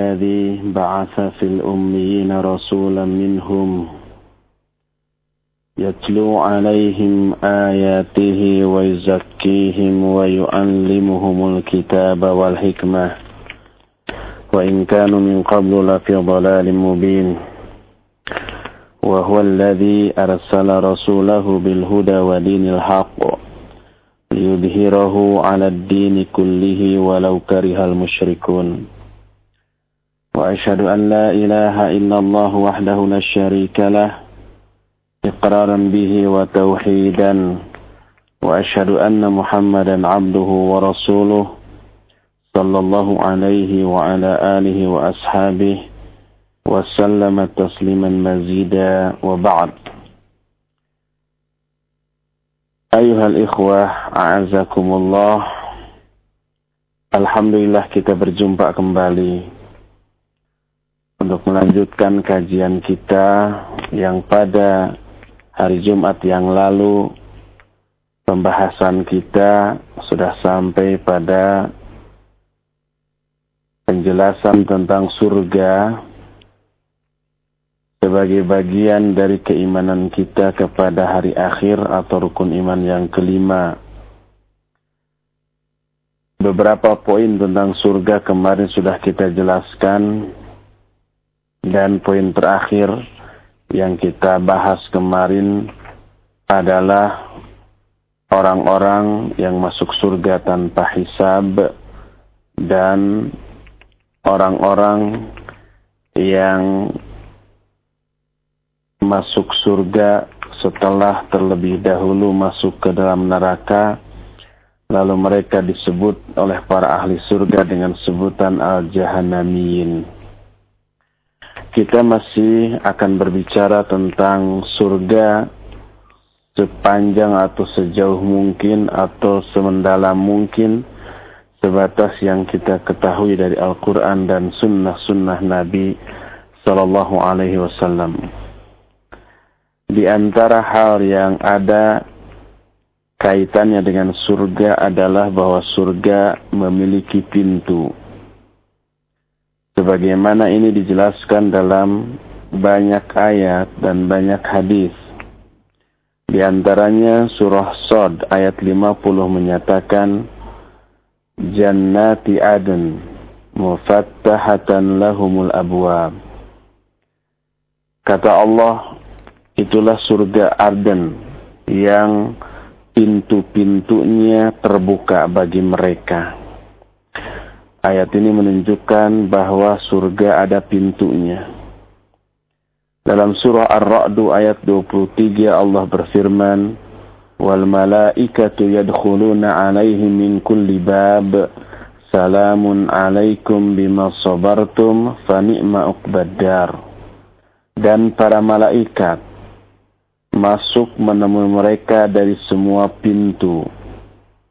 الذي بعث في الأميين رسولا منهم يتلو عليهم آياته ويزكيهم ويعلمهم الكتاب والحكمة. وإن كانوا من قبل لفي ضلال مبين. وهو الذي أرسل رسوله بالهدى ودين الحق ليظهره على الدين كله ولو كره المشركون. وأشهد أن لا إله إلا الله وحده لا شريك له إقرارا به وتوحيدا وأشهد أن محمدا عبده ورسوله صلى الله عليه وعلى آله وأصحابه وسلم تسليما مزيدا وبعد. أيها الإخوة أعزكم الله. Alhamdulillah kita berjumpa kembali. Untuk melanjutkan kajian kita yang pada hari Jumat yang lalu pembahasan kita sudah sampai pada penjelasan tentang surga sebagai bagian dari keimanan kita kepada hari akhir atau rukun iman yang kelima. Beberapa poin tentang surga kemarin sudah kita jelaskan dan poin terakhir yang kita bahas kemarin adalah orang-orang yang masuk surga tanpa hisab dan orang-orang yang masuk surga setelah terlebih dahulu masuk ke dalam neraka lalu mereka disebut oleh para ahli surga dengan sebutan al-jahannamiyin kita masih akan berbicara tentang surga sepanjang atau sejauh mungkin atau semendalam mungkin sebatas yang kita ketahui dari Al-Quran dan sunnah-sunnah Nabi Sallallahu Alaihi Wasallam. Di antara hal yang ada kaitannya dengan surga adalah bahwa surga memiliki pintu sebagaimana ini dijelaskan dalam banyak ayat dan banyak hadis. Di antaranya surah Sod ayat 50 menyatakan Jannati adn mufattahatan lahumul abwab. Kata Allah, itulah surga Arden yang pintu-pintunya terbuka bagi mereka. Ayat ini menunjukkan bahwa surga ada pintunya. Dalam surah Ar-Ra'du ayat 23 Allah berfirman, "Wal malaikatu yadkhuluna 'alaihim min kulli bab. Salamun 'alaikum bima sabartum fa ni'ma uqbaddar." Dan para malaikat masuk menemui mereka dari semua pintu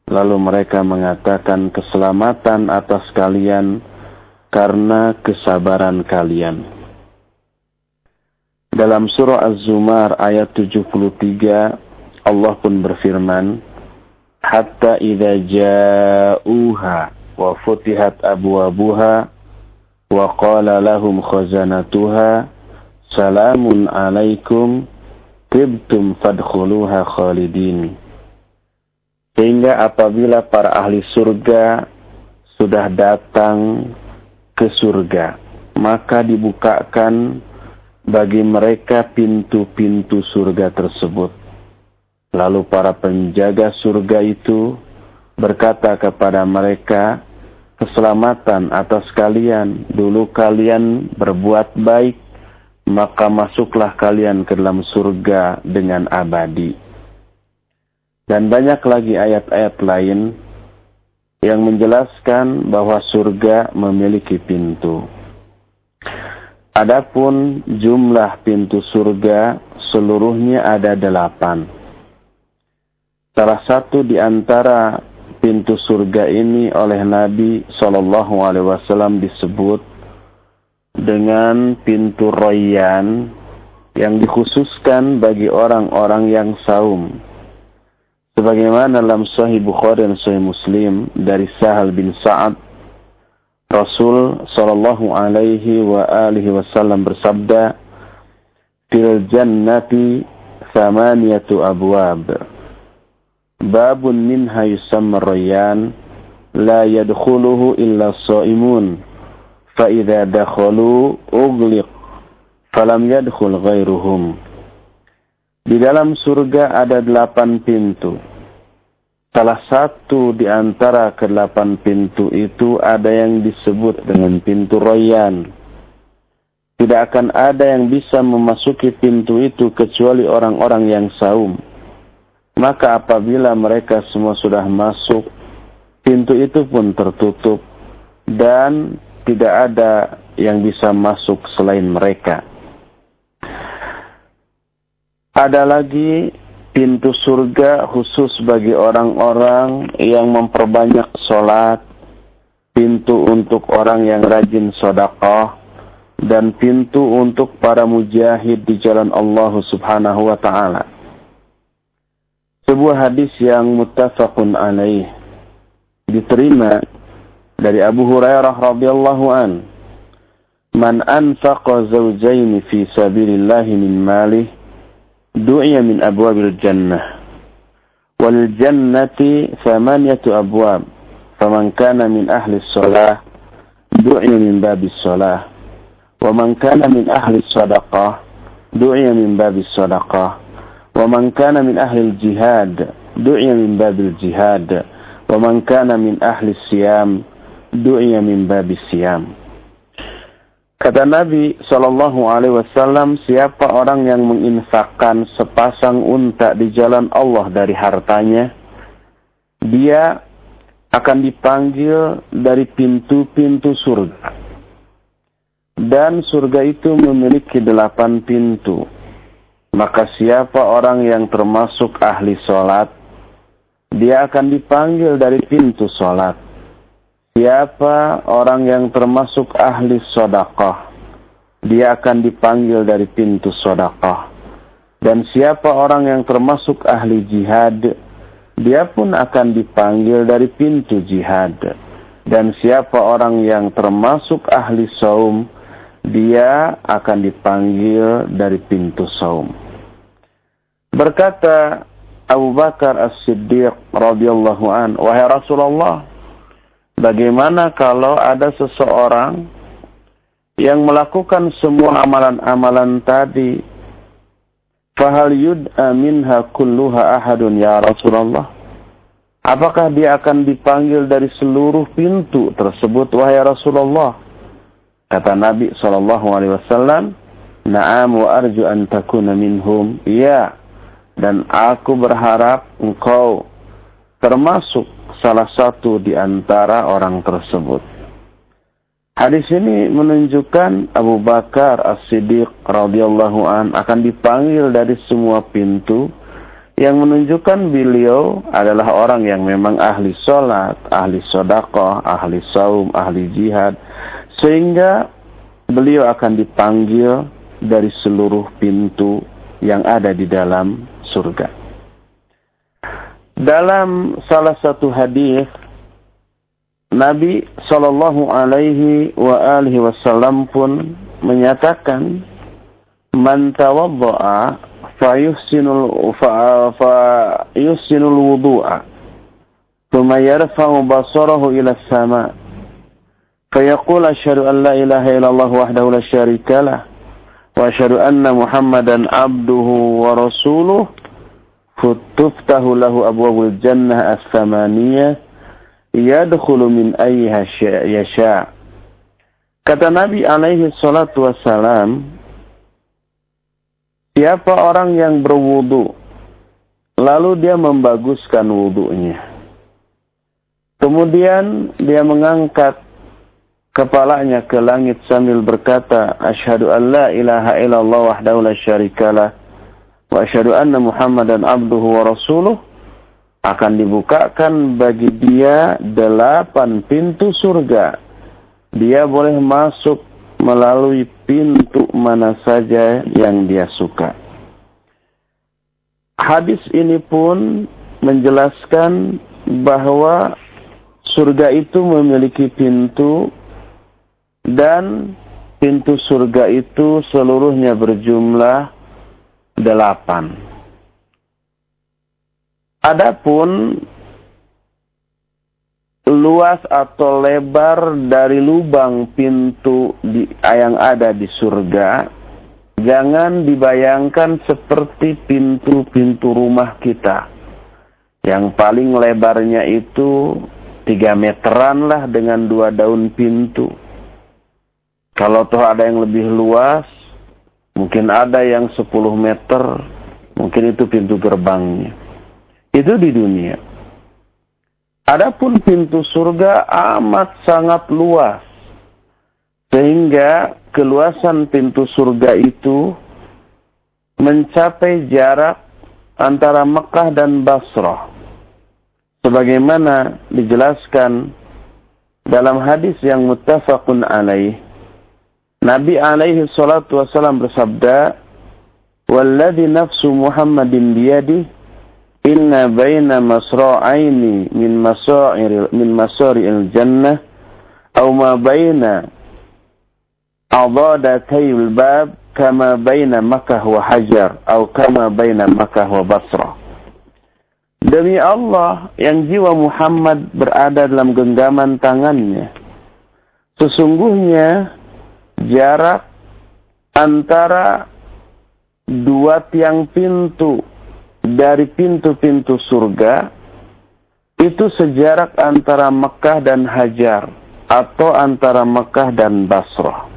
Lalu mereka mengatakan keselamatan atas kalian karena kesabaran kalian. Dalam surah Az-Zumar ayat 73 Allah pun berfirman, "Hatta idza ja'uha wa futihat abwabuha wa qala lahum khazanatuha salamun alaikum tibtum fadkhuluha khalidin." Sehingga apabila para ahli surga sudah datang ke surga, maka dibukakan bagi mereka pintu-pintu surga tersebut. Lalu para penjaga surga itu berkata kepada mereka, keselamatan atas kalian, dulu kalian berbuat baik, maka masuklah kalian ke dalam surga dengan abadi. Dan banyak lagi ayat-ayat lain yang menjelaskan bahwa surga memiliki pintu. Adapun jumlah pintu surga seluruhnya ada delapan. Salah satu di antara pintu surga ini oleh Nabi Shallallahu Alaihi Wasallam disebut dengan pintu royan yang dikhususkan bagi orang-orang yang saum Sebagaimana dalam Sahih Bukhari dan Sahih Muslim dari Sahal bin Sa'ad Rasul Shallallahu Alaihi wa alihi Wasallam bersabda, "Fil jannati thamaniyatu abwab. Babun minha yusamma rayyan, la yadkhuluhu illa shaimun. Fa idza dakhalu falam yadkhul ghairuhum." Di dalam surga ada delapan pintu Salah satu di antara kedelapan pintu itu ada yang disebut dengan pintu royan. Tidak akan ada yang bisa memasuki pintu itu kecuali orang-orang yang saum. Maka apabila mereka semua sudah masuk, pintu itu pun tertutup dan tidak ada yang bisa masuk selain mereka. Ada lagi pintu surga khusus bagi orang-orang yang memperbanyak sholat, pintu untuk orang yang rajin sodakoh, dan pintu untuk para mujahid di jalan Allah subhanahu wa ta'ala. Sebuah hadis yang muttafaqun alaih diterima dari Abu Hurairah radhiyallahu an. Man anfaqa zawjaini fi sabilillahi min malih du'iya min abwabil jannah. Wal jannati thamaniyatu abwab. Faman kana min ahli shalah du'iya min babi shalah wa kana min ahli sadaqah du'iya min babi sadaqah wa kana min ahli jihad du'iya min babi jihad wa kana min ahli siam du'iya min babi siam. Kata Nabi Shallallahu Alaihi Wasallam, siapa orang yang menginfakkan sepasang unta di jalan Allah dari hartanya, dia akan dipanggil dari pintu-pintu surga. Dan surga itu memiliki delapan pintu. Maka siapa orang yang termasuk ahli sholat, dia akan dipanggil dari pintu sholat. Siapa orang yang termasuk ahli sodakoh, dia akan dipanggil dari pintu sodakoh. Dan siapa orang yang termasuk ahli jihad, dia pun akan dipanggil dari pintu jihad. Dan siapa orang yang termasuk ahli saum, dia akan dipanggil dari pintu saum. Berkata Abu Bakar As-Siddiq radhiyallahu an, wahai Rasulullah, Bagaimana kalau ada seseorang yang melakukan semua amalan-amalan tadi? Fahal yud'a minha kulluha ahadun ya Rasulullah? Apakah dia akan dipanggil dari seluruh pintu tersebut wahai Rasulullah? Kata Nabi sallallahu alaihi wasallam, "Na'am wa arju an takuna minhum." Ya. Dan aku berharap engkau termasuk salah satu di antara orang tersebut. Hadis ini menunjukkan Abu Bakar As-Siddiq radhiyallahu an akan dipanggil dari semua pintu yang menunjukkan beliau adalah orang yang memang ahli sholat, ahli sodakoh, ahli saum, ahli jihad. Sehingga beliau akan dipanggil dari seluruh pintu yang ada di dalam surga. Dalam salah satu hadis Nabi Shallallahu Alaihi wa alihi Wasallam pun menyatakan man tawadda'a fayuhsinul fa, fayuhsinul wudu'a thumma basarahu ila sama. Fayaqul asyhadu an la ilaha illallah wahdahu la syarika wa asyhadu anna muhammadan abduhu wa rasuluhu Kata Nabi alaihi salatu wassalam, siapa orang yang berwudu lalu dia membaguskan wudunya. Kemudian dia mengangkat kepalanya ke langit sambil berkata, Asyhadu an la ilaha illallah wahdahu la syarikalah wa asyhadu anna Muhammadan abduhu wa rasuluh akan dibukakan bagi dia delapan pintu surga. Dia boleh masuk melalui pintu mana saja yang dia suka. Hadis ini pun menjelaskan bahwa surga itu memiliki pintu dan pintu surga itu seluruhnya berjumlah delapan. Adapun luas atau lebar dari lubang pintu di, yang ada di surga, jangan dibayangkan seperti pintu-pintu rumah kita. Yang paling lebarnya itu tiga meteran lah dengan dua daun pintu. Kalau toh ada yang lebih luas, mungkin ada yang 10 meter, mungkin itu pintu gerbangnya. Itu di dunia. Adapun pintu surga amat sangat luas. Sehingga keluasan pintu surga itu mencapai jarak antara Mekah dan Basrah. Sebagaimana dijelaskan dalam hadis yang muttafaqun alaih. Nabi alaihi salatu wasallam bersabda, "Walladhi nafsu Muhammadin biyadihi inna baina masra'aini min masa'ir min masari'il jannah aw ma baina adadatayil bab kama baina Makkah wa Hajar atau kama baina Makkah wa Basra. Demi Allah yang jiwa Muhammad berada dalam genggaman tangannya sesungguhnya jarak antara dua tiang pintu dari pintu-pintu surga itu sejarak antara Mekah dan Hajar atau antara Mekah dan Basrah.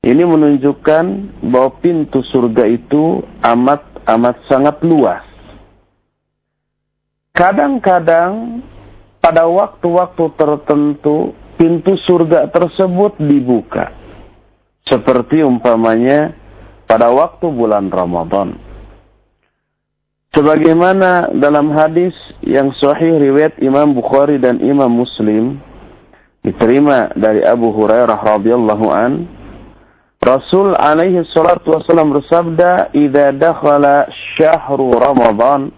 Ini menunjukkan bahwa pintu surga itu amat amat sangat luas. Kadang-kadang pada waktu-waktu tertentu pintu surga tersebut dibuka. Seperti umpamanya pada waktu bulan Ramadan. Sebagaimana dalam hadis yang sahih riwayat Imam Bukhari dan Imam Muslim diterima dari Abu Hurairah radhiyallahu an Rasul alaihi salatu wasallam bersabda idza dakhala syahru Ramadan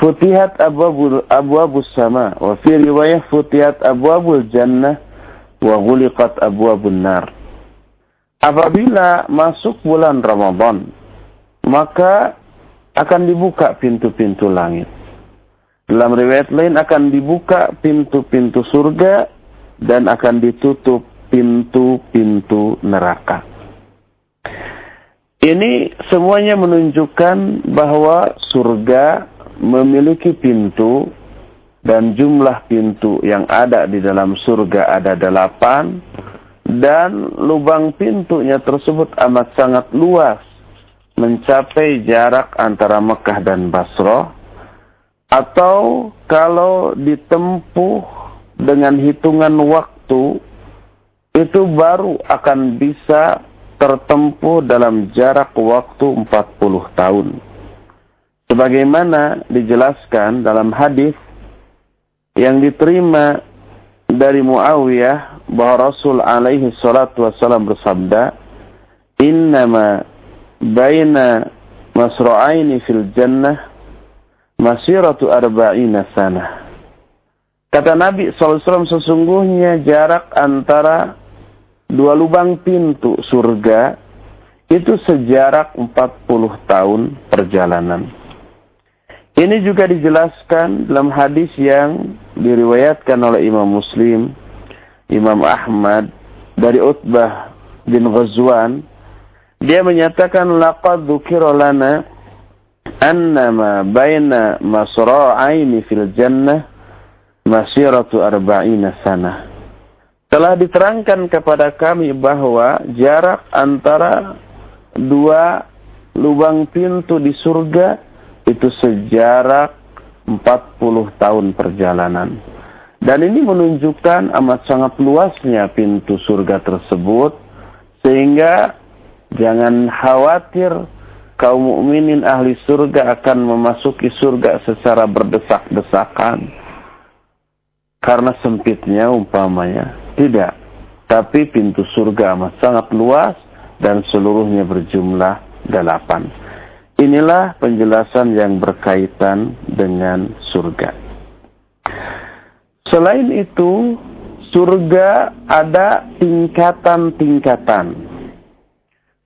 futihat abwabul abwabus sama wa fi riwayah futihat abwabul jannah wa ghuliqat abwabun nar Apabila masuk bulan Ramadan maka akan dibuka pintu-pintu langit. Dalam riwayat lain akan dibuka pintu-pintu surga dan akan ditutup pintu-pintu neraka. Ini semuanya menunjukkan bahwa surga memiliki pintu dan jumlah pintu yang ada di dalam surga ada delapan dan lubang pintunya tersebut amat sangat luas mencapai jarak antara Mekah dan Basrah atau kalau ditempuh dengan hitungan waktu itu baru akan bisa tertempuh dalam jarak waktu 40 tahun. Sebagaimana dijelaskan dalam hadis yang diterima dari Muawiyah bahwa Rasul alaihi salatu wasallam bersabda, "Innama baina masra'aini fil jannah masiratu arba'ina sana. Kata Nabi SAW sesungguhnya jarak antara dua lubang pintu surga itu sejarak 40 tahun perjalanan. Ini juga dijelaskan dalam hadis yang diriwayatkan oleh Imam Muslim, Imam Ahmad dari Utbah bin Ghazwan dia menyatakan laqad dzukira lana annama baina masra'aini fil jannah masiratu arba'ina sana. Telah diterangkan kepada kami bahwa jarak antara dua lubang pintu di surga itu sejarak 40 tahun perjalanan. Dan ini menunjukkan amat sangat luasnya pintu surga tersebut sehingga Jangan khawatir kaum mukminin ahli surga akan memasuki surga secara berdesak-desakan. Karena sempitnya umpamanya. Tidak. Tapi pintu surga amat sangat luas dan seluruhnya berjumlah delapan. Inilah penjelasan yang berkaitan dengan surga. Selain itu, surga ada tingkatan-tingkatan.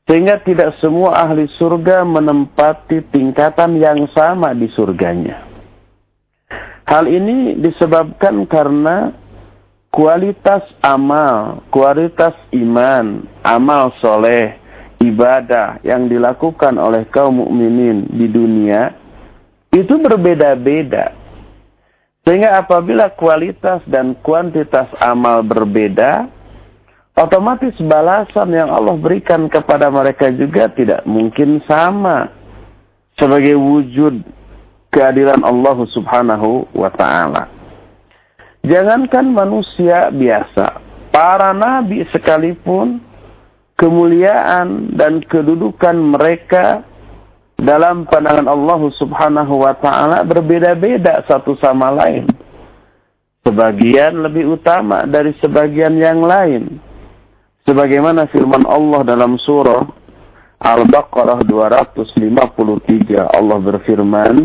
Sehingga tidak semua ahli surga menempati tingkatan yang sama di surganya. Hal ini disebabkan karena kualitas amal, kualitas iman, amal soleh, ibadah yang dilakukan oleh kaum mukminin di dunia itu berbeda-beda. Sehingga apabila kualitas dan kuantitas amal berbeda, otomatis balasan yang Allah berikan kepada mereka juga tidak mungkin sama sebagai wujud keadilan Allah Subhanahu wa taala. Jangankan manusia biasa, para nabi sekalipun kemuliaan dan kedudukan mereka dalam pandangan Allah Subhanahu wa taala berbeda-beda satu sama lain. Sebagian lebih utama dari sebagian yang lain. Sebagaimana firman Allah dalam surah Al-Baqarah 253 Allah berfirman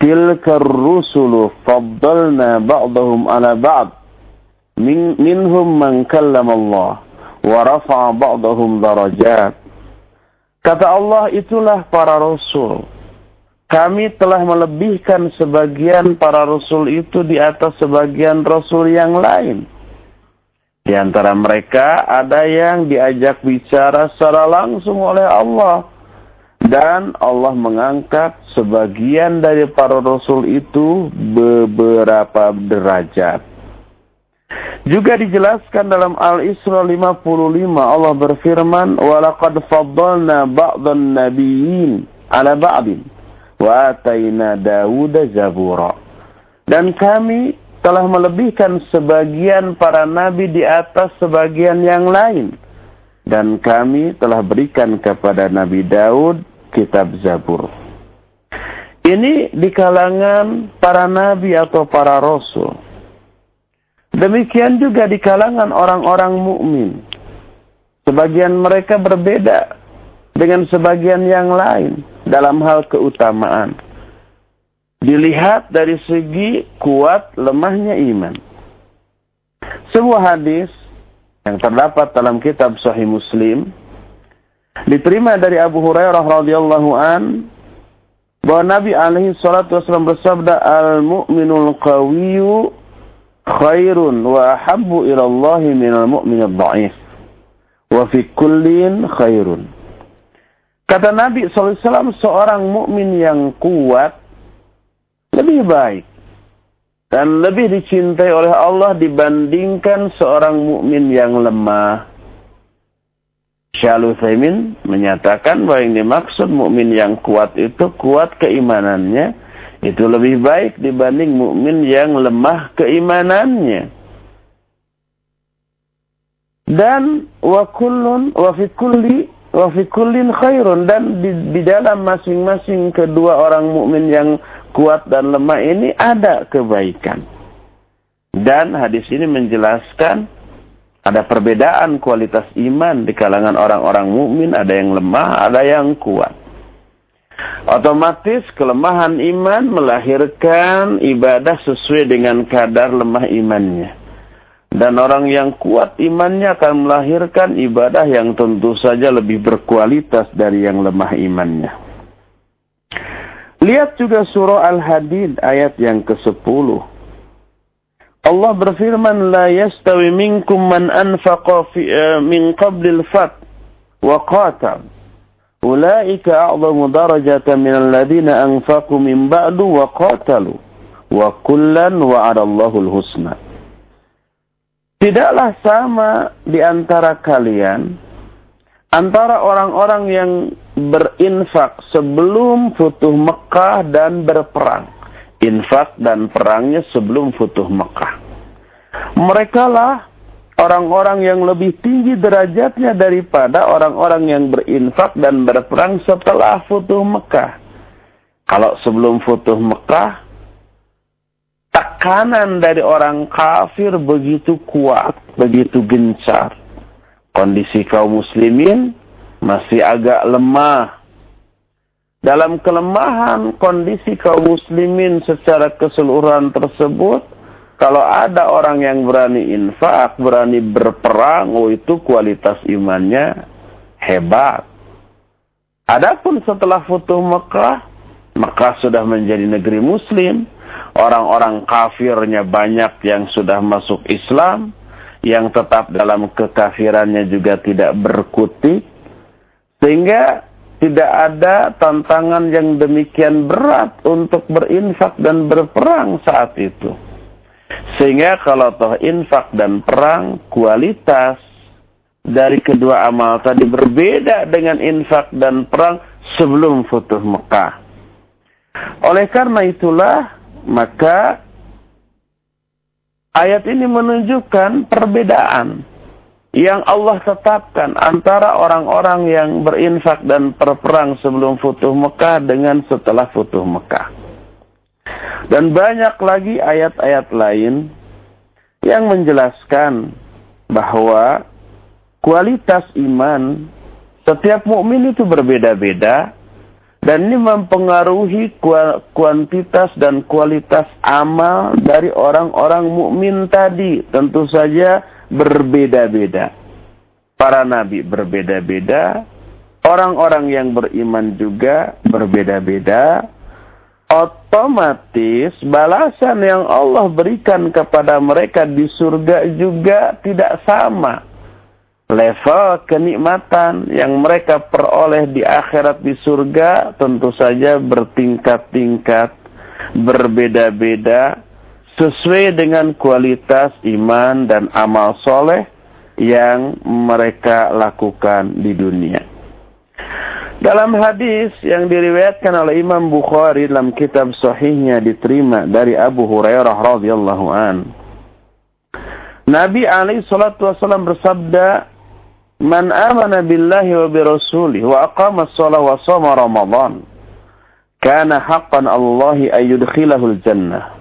Tilkar rusulu faddalna ba'dahum ala ba'd. Min, minhum man Allah wa ba'dahum darajat Kata Allah itulah para rasul kami telah melebihkan sebagian para rasul itu di atas sebagian rasul yang lain di antara mereka ada yang diajak bicara secara langsung oleh Allah. Dan Allah mengangkat sebagian dari para rasul itu beberapa derajat. Juga dijelaskan dalam Al-Isra 55 Allah berfirman walaqad faddalna ba'dhan nabiyyin ala ba'din wa atayna Dawuda zabura. Dan kami telah melebihkan sebagian para nabi di atas sebagian yang lain. Dan kami telah berikan kepada Nabi Daud kitab Zabur. Ini di kalangan para nabi atau para rasul. Demikian juga di kalangan orang-orang mukmin. Sebagian mereka berbeda dengan sebagian yang lain dalam hal keutamaan dilihat dari segi kuat lemahnya iman. Sebuah hadis yang terdapat dalam kitab Sahih Muslim diterima dari Abu Hurairah radhiyallahu an bahwa Nabi alaihi salatu wasallam bersabda al-mu'minul qawiyyu khairun wa ahabbu ila Allah minal mu'minid dha'if wa fi kullin khairun. Kata Nabi SAW, seorang mukmin yang kuat lebih baik dan lebih dicintai oleh Allah dibandingkan seorang mukmin yang lemah. Syaikhul Utsaimin menyatakan bahwa yang dimaksud mukmin yang kuat itu kuat keimanannya itu lebih baik dibanding mukmin yang lemah keimanannya. Dan wa kullun wa fi khairun dan di, di dalam masing-masing kedua orang mukmin yang kuat dan lemah ini ada kebaikan. Dan hadis ini menjelaskan ada perbedaan kualitas iman di kalangan orang-orang mukmin, ada yang lemah, ada yang kuat. Otomatis kelemahan iman melahirkan ibadah sesuai dengan kadar lemah imannya. Dan orang yang kuat imannya akan melahirkan ibadah yang tentu saja lebih berkualitas dari yang lemah imannya. Lihat juga surah Al-Hadid ayat yang ke-10. Allah berfirman, La yastawi minkum man anfaqa fi, uh, qablil fat wa qatal. Ulaika a'zamu darajatan min alladhina anfaqu min ba'du wa qatalu. Wa kullan wa'adallahu al-husna. Tidaklah sama di antara kalian antara orang-orang yang berinfak sebelum futuh Mekah dan berperang. Infak dan perangnya sebelum futuh Mekah. Mereka lah orang-orang yang lebih tinggi derajatnya daripada orang-orang yang berinfak dan berperang setelah futuh Mekah. Kalau sebelum futuh Mekah, tekanan dari orang kafir begitu kuat, begitu gencar. Kondisi kaum muslimin masih agak lemah. Dalam kelemahan kondisi kaum muslimin secara keseluruhan tersebut, Kalau ada orang yang berani infak, berani berperang, oh itu kualitas imannya hebat. Adapun setelah Futuh Mekah, Mekah sudah menjadi negeri muslim, orang-orang kafirnya banyak yang sudah masuk Islam, yang tetap dalam kekafirannya juga tidak berkutik, sehingga tidak ada tantangan yang demikian berat untuk berinfak dan berperang saat itu. Sehingga kalau toh infak dan perang, kualitas dari kedua amal tadi berbeda dengan infak dan perang sebelum Futuh Mekah. Oleh karena itulah, maka ayat ini menunjukkan perbedaan yang Allah tetapkan antara orang-orang yang berinfak dan berperang sebelum Futuh Mekah dengan setelah Futuh Mekah. Dan banyak lagi ayat-ayat lain yang menjelaskan bahwa kualitas iman setiap mukmin itu berbeda-beda dan ini mempengaruhi kuantitas dan kualitas amal dari orang-orang mukmin tadi tentu saja berbeda-beda. Para nabi berbeda-beda, orang-orang yang beriman juga berbeda-beda, otomatis balasan yang Allah berikan kepada mereka di surga juga tidak sama. Level kenikmatan yang mereka peroleh di akhirat di surga tentu saja bertingkat-tingkat, berbeda-beda, sesuai dengan kualitas iman dan amal soleh yang mereka lakukan di dunia. Dalam hadis yang diriwayatkan oleh Imam Bukhari dalam kitab sahihnya diterima dari Abu Hurairah radhiyallahu an. Nabi alaihi salatu wasallam bersabda, "Man amana billahi wa bi rasulih wa aqama as-shalah wa shoma Ramadan, kana haqqan Allahi ay yudkhilahu al-jannah."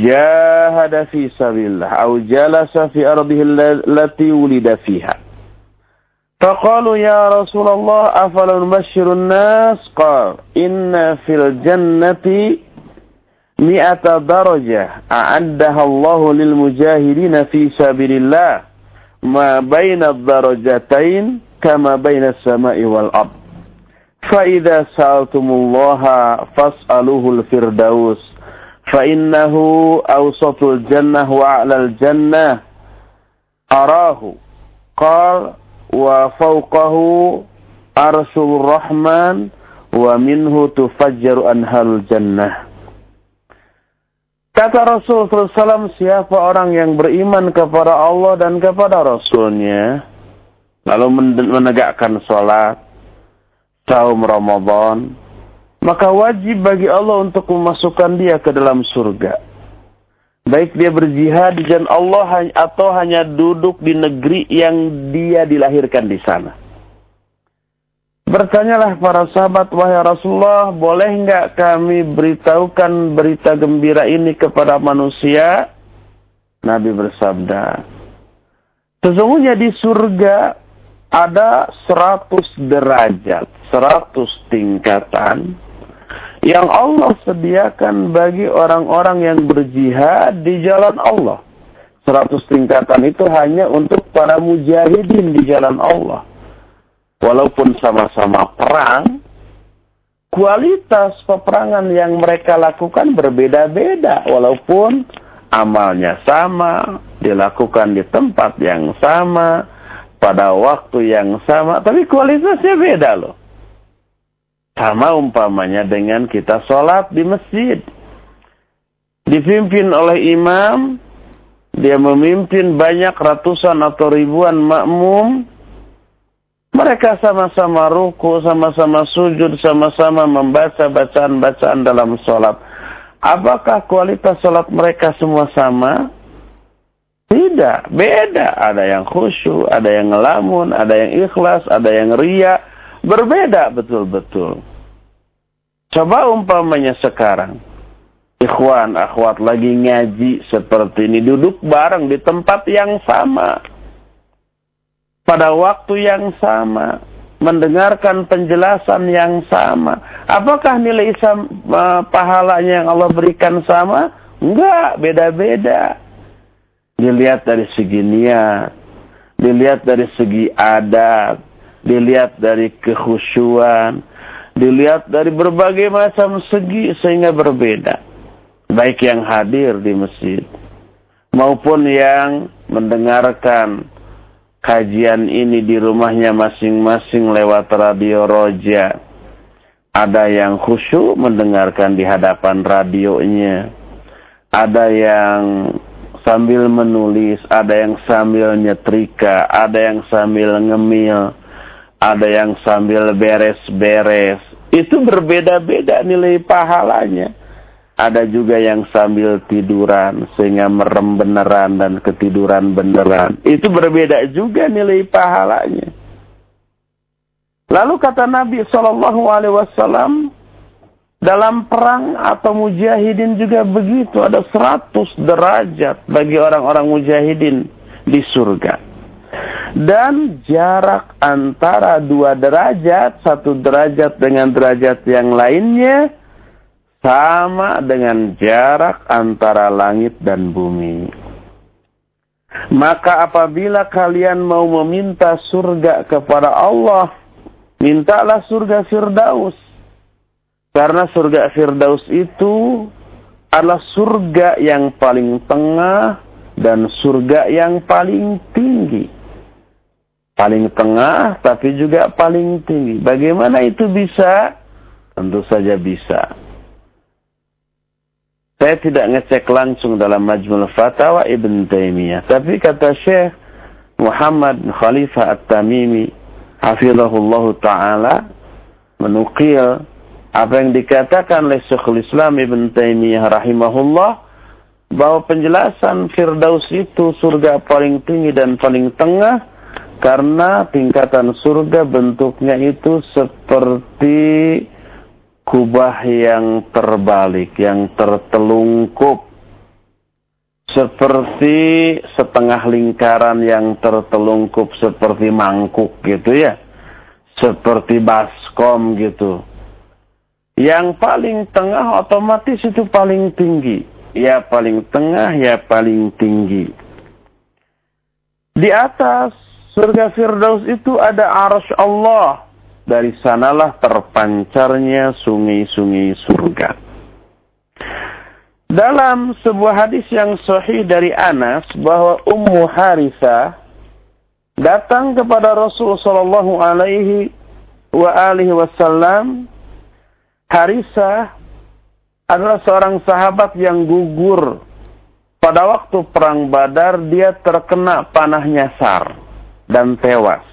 Jahada fi sabilillah aw jalasa fi ardihi allati wulida fiha. فقالوا يا رسول الله أفلا نبشر الناس؟ قال إن في الجنة مئة درجة أعدها الله للمجاهدين في سبيل الله. ما بين الدرجتين كما بين السماء والأرض. فإذا سألتم الله فاسألوه الفردوس. فإنه أوسط الجنة وأعلى الجنة. أراه. قال wa fawqahu arsul rahman wa minhu tufajjaru anhalul jannah. Kata Rasul SAW, siapa orang yang beriman kepada Allah dan kepada Rasulnya, lalu menegakkan sholat, saum Ramadan, maka wajib bagi Allah untuk memasukkan dia ke dalam surga. Baik dia berjihad di jalan Allah atau hanya duduk di negeri yang dia dilahirkan di sana. Bertanyalah para sahabat, wahai Rasulullah, boleh enggak kami beritahukan berita gembira ini kepada manusia? Nabi bersabda, sesungguhnya di surga ada seratus derajat, seratus tingkatan, yang Allah sediakan bagi orang-orang yang berjihad di jalan Allah. Seratus tingkatan itu hanya untuk para mujahidin di jalan Allah. Walaupun sama-sama perang, kualitas peperangan yang mereka lakukan berbeda-beda. Walaupun amalnya sama, dilakukan di tempat yang sama, pada waktu yang sama, tapi kualitasnya beda loh. Sama umpamanya dengan kita sholat di masjid. Dipimpin oleh imam, dia memimpin banyak ratusan atau ribuan makmum. Mereka sama-sama ruku, sama-sama sujud, sama-sama membaca bacaan-bacaan dalam sholat. Apakah kualitas sholat mereka semua sama? Tidak, beda. Ada yang khusyuk, ada yang ngelamun, ada yang ikhlas, ada yang ria. Berbeda betul-betul. Coba umpamanya sekarang. Ikhwan, akhwat lagi ngaji seperti ini. Duduk bareng di tempat yang sama. Pada waktu yang sama. Mendengarkan penjelasan yang sama. Apakah nilai isam, uh, pahalanya yang Allah berikan sama? Enggak, beda-beda. Dilihat dari segi niat, dilihat dari segi adat, dilihat dari kekhusyuan, dilihat dari berbagai macam segi sehingga berbeda. Baik yang hadir di masjid maupun yang mendengarkan kajian ini di rumahnya masing-masing lewat radio Roja. Ada yang khusyuk mendengarkan di hadapan radionya. Ada yang sambil menulis, ada yang sambil nyetrika, ada yang sambil ngemil, ada yang sambil beres-beres. Itu berbeda-beda nilai pahalanya. Ada juga yang sambil tiduran sehingga merem beneran dan ketiduran beneran. Itu berbeda juga nilai pahalanya. Lalu kata Nabi Shallallahu Alaihi Wasallam dalam perang atau mujahidin juga begitu ada 100 derajat bagi orang-orang mujahidin di surga. Dan jarak antara dua derajat, satu derajat dengan derajat yang lainnya, sama dengan jarak antara langit dan bumi. Maka apabila kalian mau meminta surga kepada Allah, mintalah surga Firdaus. Karena surga Firdaus itu adalah surga yang paling tengah dan surga yang paling tinggi. Paling tengah tapi juga paling tinggi. Bagaimana itu bisa? Tentu saja bisa. Saya tidak ngecek langsung dalam Majmul Fatawa Ibn Taimiyah. Tapi kata Syekh Muhammad Khalifah At-Tamimi, Hafizahullah Ta'ala, menukil apa yang dikatakan oleh Syekhul Islam Ibn Taimiyah rahimahullah, bahwa penjelasan Firdaus itu surga paling tinggi dan paling tengah, karena tingkatan surga bentuknya itu seperti kubah yang terbalik, yang tertelungkup. Seperti setengah lingkaran yang tertelungkup seperti mangkuk gitu ya. Seperti baskom gitu. Yang paling tengah otomatis itu paling tinggi. Ya paling tengah, ya paling tinggi. Di atas surga Firdaus itu ada arsh Allah. Dari sanalah terpancarnya sungai-sungai surga. Dalam sebuah hadis yang sahih dari Anas bahwa Ummu Harithah datang kepada Rasul sallallahu alaihi wa alihi wasallam. Harithah adalah seorang sahabat yang gugur. Pada waktu perang Badar dia terkena panah nyasar dan tewas.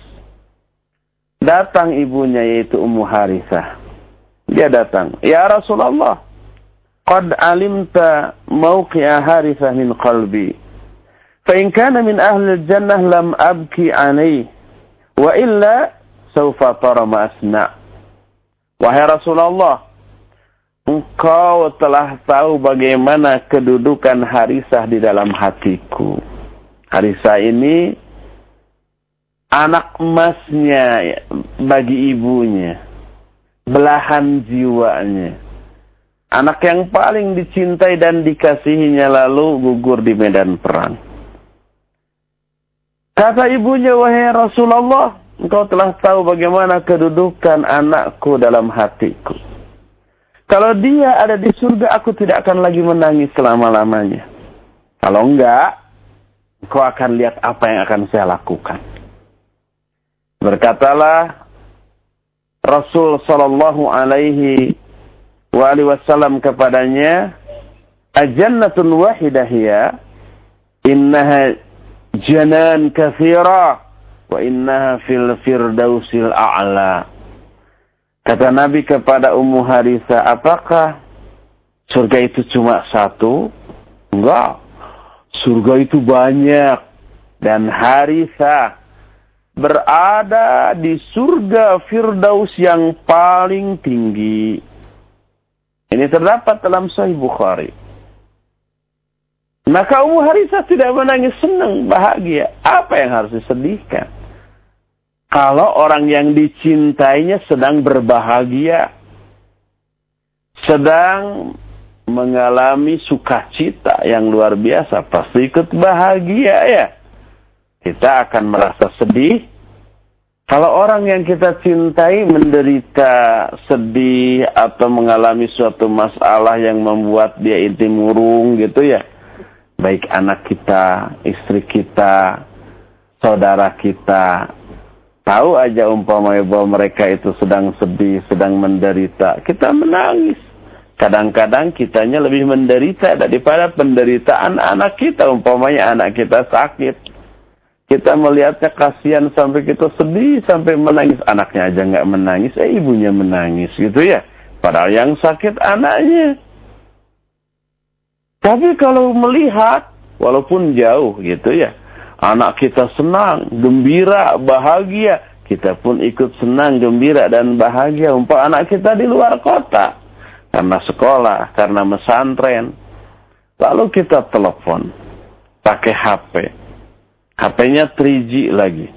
Datang ibunya yaitu Ummu Harisah. Dia datang, "Ya Rasulullah, qad alimta mawqi'a Harisah min qalbi. Fa kana min ahli jannah lam abki 'alayhi wa illa sawfa tara asna'." Wahai Rasulullah, engkau telah tahu bagaimana kedudukan Harisah di dalam hatiku. Harisah ini anak emasnya bagi ibunya, belahan jiwanya. Anak yang paling dicintai dan dikasihinya lalu gugur di medan perang. Kata ibunya, wahai Rasulullah, engkau telah tahu bagaimana kedudukan anakku dalam hatiku. Kalau dia ada di surga, aku tidak akan lagi menangis selama-lamanya. Kalau enggak, engkau akan lihat apa yang akan saya lakukan. Berkatalah Rasul sallallahu alaihi wa alihi wasallam kepadanya, "Ajannatun wahidah ya, innaha janan kathira wa innaha fil firdausil a'la." Kata Nabi kepada Ummu Harisa, apakah surga itu cuma satu? Enggak. Surga itu banyak. Dan Harisa berada di surga Firdaus yang paling tinggi. Ini terdapat dalam Sahih Bukhari. Maka Ummu Harisah tidak menangis senang, bahagia. Apa yang harus disedihkan? Kalau orang yang dicintainya sedang berbahagia. Sedang mengalami sukacita yang luar biasa, pasti ikut bahagia ya. Kita akan merasa sedih. Kalau orang yang kita cintai menderita sedih atau mengalami suatu masalah yang membuat dia inti murung gitu ya. Baik anak kita, istri kita, saudara kita, tahu aja umpamanya bahwa mereka itu sedang sedih, sedang menderita, kita menangis. Kadang-kadang kitanya lebih menderita daripada penderitaan anak kita, umpamanya anak kita sakit. Kita melihatnya kasihan sampai kita sedih, sampai menangis. Anaknya aja nggak menangis, eh ibunya menangis gitu ya. Padahal yang sakit anaknya. Tapi kalau melihat, walaupun jauh gitu ya, Anak kita senang, gembira, bahagia. Kita pun ikut senang, gembira, dan bahagia. Umpah anak kita di luar kota. Karena sekolah, karena mesantren. Lalu kita telepon. Pakai HP. HP-nya 3G lagi.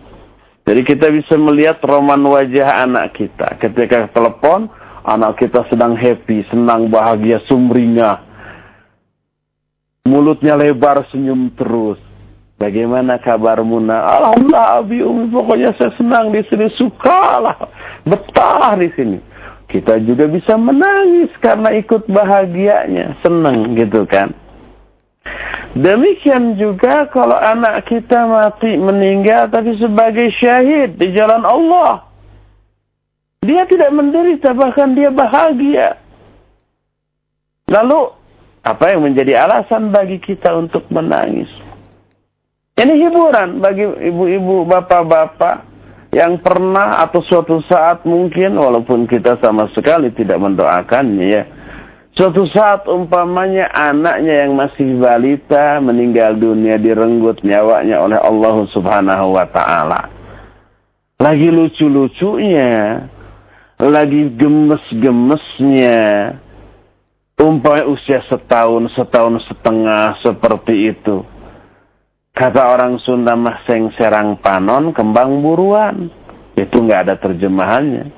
Jadi kita bisa melihat roman wajah anak kita. Ketika telepon, anak kita sedang happy, senang, bahagia, sumringah. Mulutnya lebar, senyum terus. Bagaimana kabarmu nak? Alhamdulillah Abi Umi pokoknya saya senang di sini sukalah betah di sini. Kita juga bisa menangis karena ikut bahagianya, senang gitu kan. Demikian juga kalau anak kita mati meninggal tapi sebagai syahid di jalan Allah. Dia tidak menderita bahkan dia bahagia. Lalu apa yang menjadi alasan bagi kita untuk menangis? Ini hiburan bagi ibu-ibu, bapak-bapak yang pernah atau suatu saat mungkin walaupun kita sama sekali tidak mendoakannya ya. Suatu saat umpamanya anaknya yang masih balita meninggal dunia direnggut nyawanya oleh Allah Subhanahu wa taala. Lagi lucu-lucunya, lagi gemes-gemesnya, umpamanya usia setahun, setahun setengah seperti itu Kata orang Sunda mah seng serang panon kembang buruan. Itu nggak ada terjemahannya.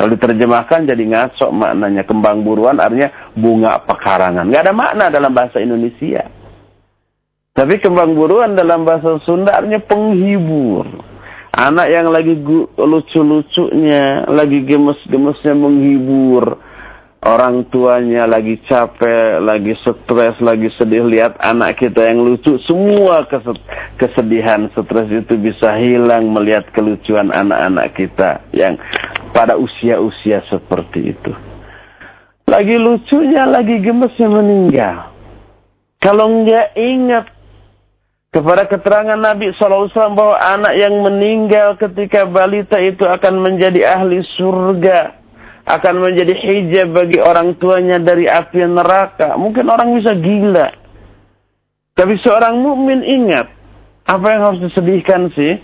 Kalau diterjemahkan jadi ngaco maknanya kembang buruan artinya bunga pekarangan. Nggak ada makna dalam bahasa Indonesia. Tapi kembang buruan dalam bahasa Sunda artinya penghibur. Anak yang lagi lucu-lucunya, lagi gemes-gemesnya menghibur orang tuanya lagi capek, lagi stres, lagi sedih lihat anak kita yang lucu, semua kesedihan, stres itu bisa hilang melihat kelucuan anak-anak kita yang pada usia-usia seperti itu. Lagi lucunya, lagi gemesnya meninggal. Kalau enggak ingat kepada keterangan Nabi SAW bahwa anak yang meninggal ketika balita itu akan menjadi ahli surga akan menjadi hijab bagi orang tuanya dari api neraka. Mungkin orang bisa gila. Tapi seorang mukmin ingat, apa yang harus disedihkan sih?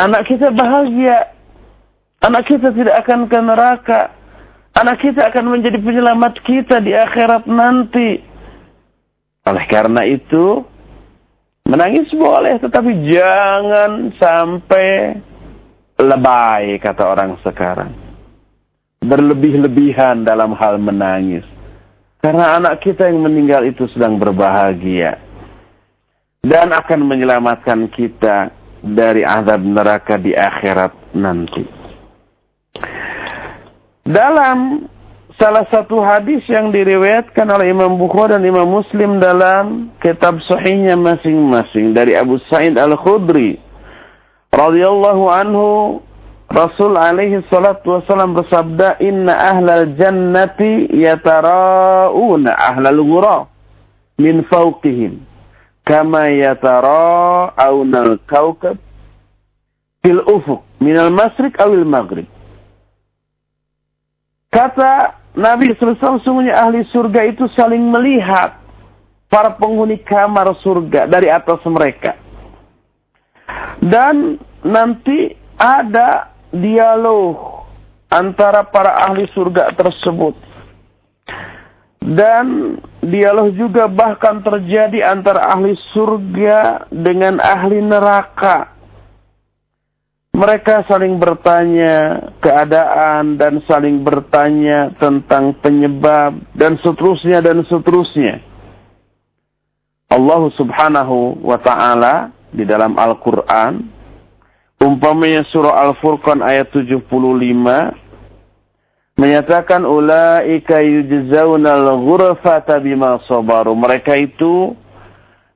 Anak kita bahagia. Anak kita tidak akan ke neraka. Anak kita akan menjadi penyelamat kita di akhirat nanti. Oleh karena itu, menangis boleh, tetapi jangan sampai lebay, kata orang sekarang berlebih-lebihan dalam hal menangis. Karena anak kita yang meninggal itu sedang berbahagia. Dan akan menyelamatkan kita dari azab neraka di akhirat nanti. Dalam salah satu hadis yang diriwayatkan oleh Imam Bukhari dan Imam Muslim dalam kitab sahihnya masing-masing dari Abu Sa'id Al-Khudri radhiyallahu anhu Rasul alaihi salatu wasallam bersabda, "Inna ahlal jannati yatara'una ahlal ghura min fawqihim kama yatara'una al-kawkab fil ufuq min al-masriq awil maghrib." Kata Nabi SAW, sungguhnya ahli surga itu saling melihat para penghuni kamar surga dari atas mereka. Dan nanti ada dialog antara para ahli surga tersebut. Dan dialog juga bahkan terjadi antara ahli surga dengan ahli neraka. Mereka saling bertanya keadaan dan saling bertanya tentang penyebab dan seterusnya dan seterusnya. Allah Subhanahu wa taala di dalam Al-Qur'an umpamanya surah Al-Furqan ayat 75 menyatakan ulaika yujzaunal ghurfata bima sabaru. Mereka itu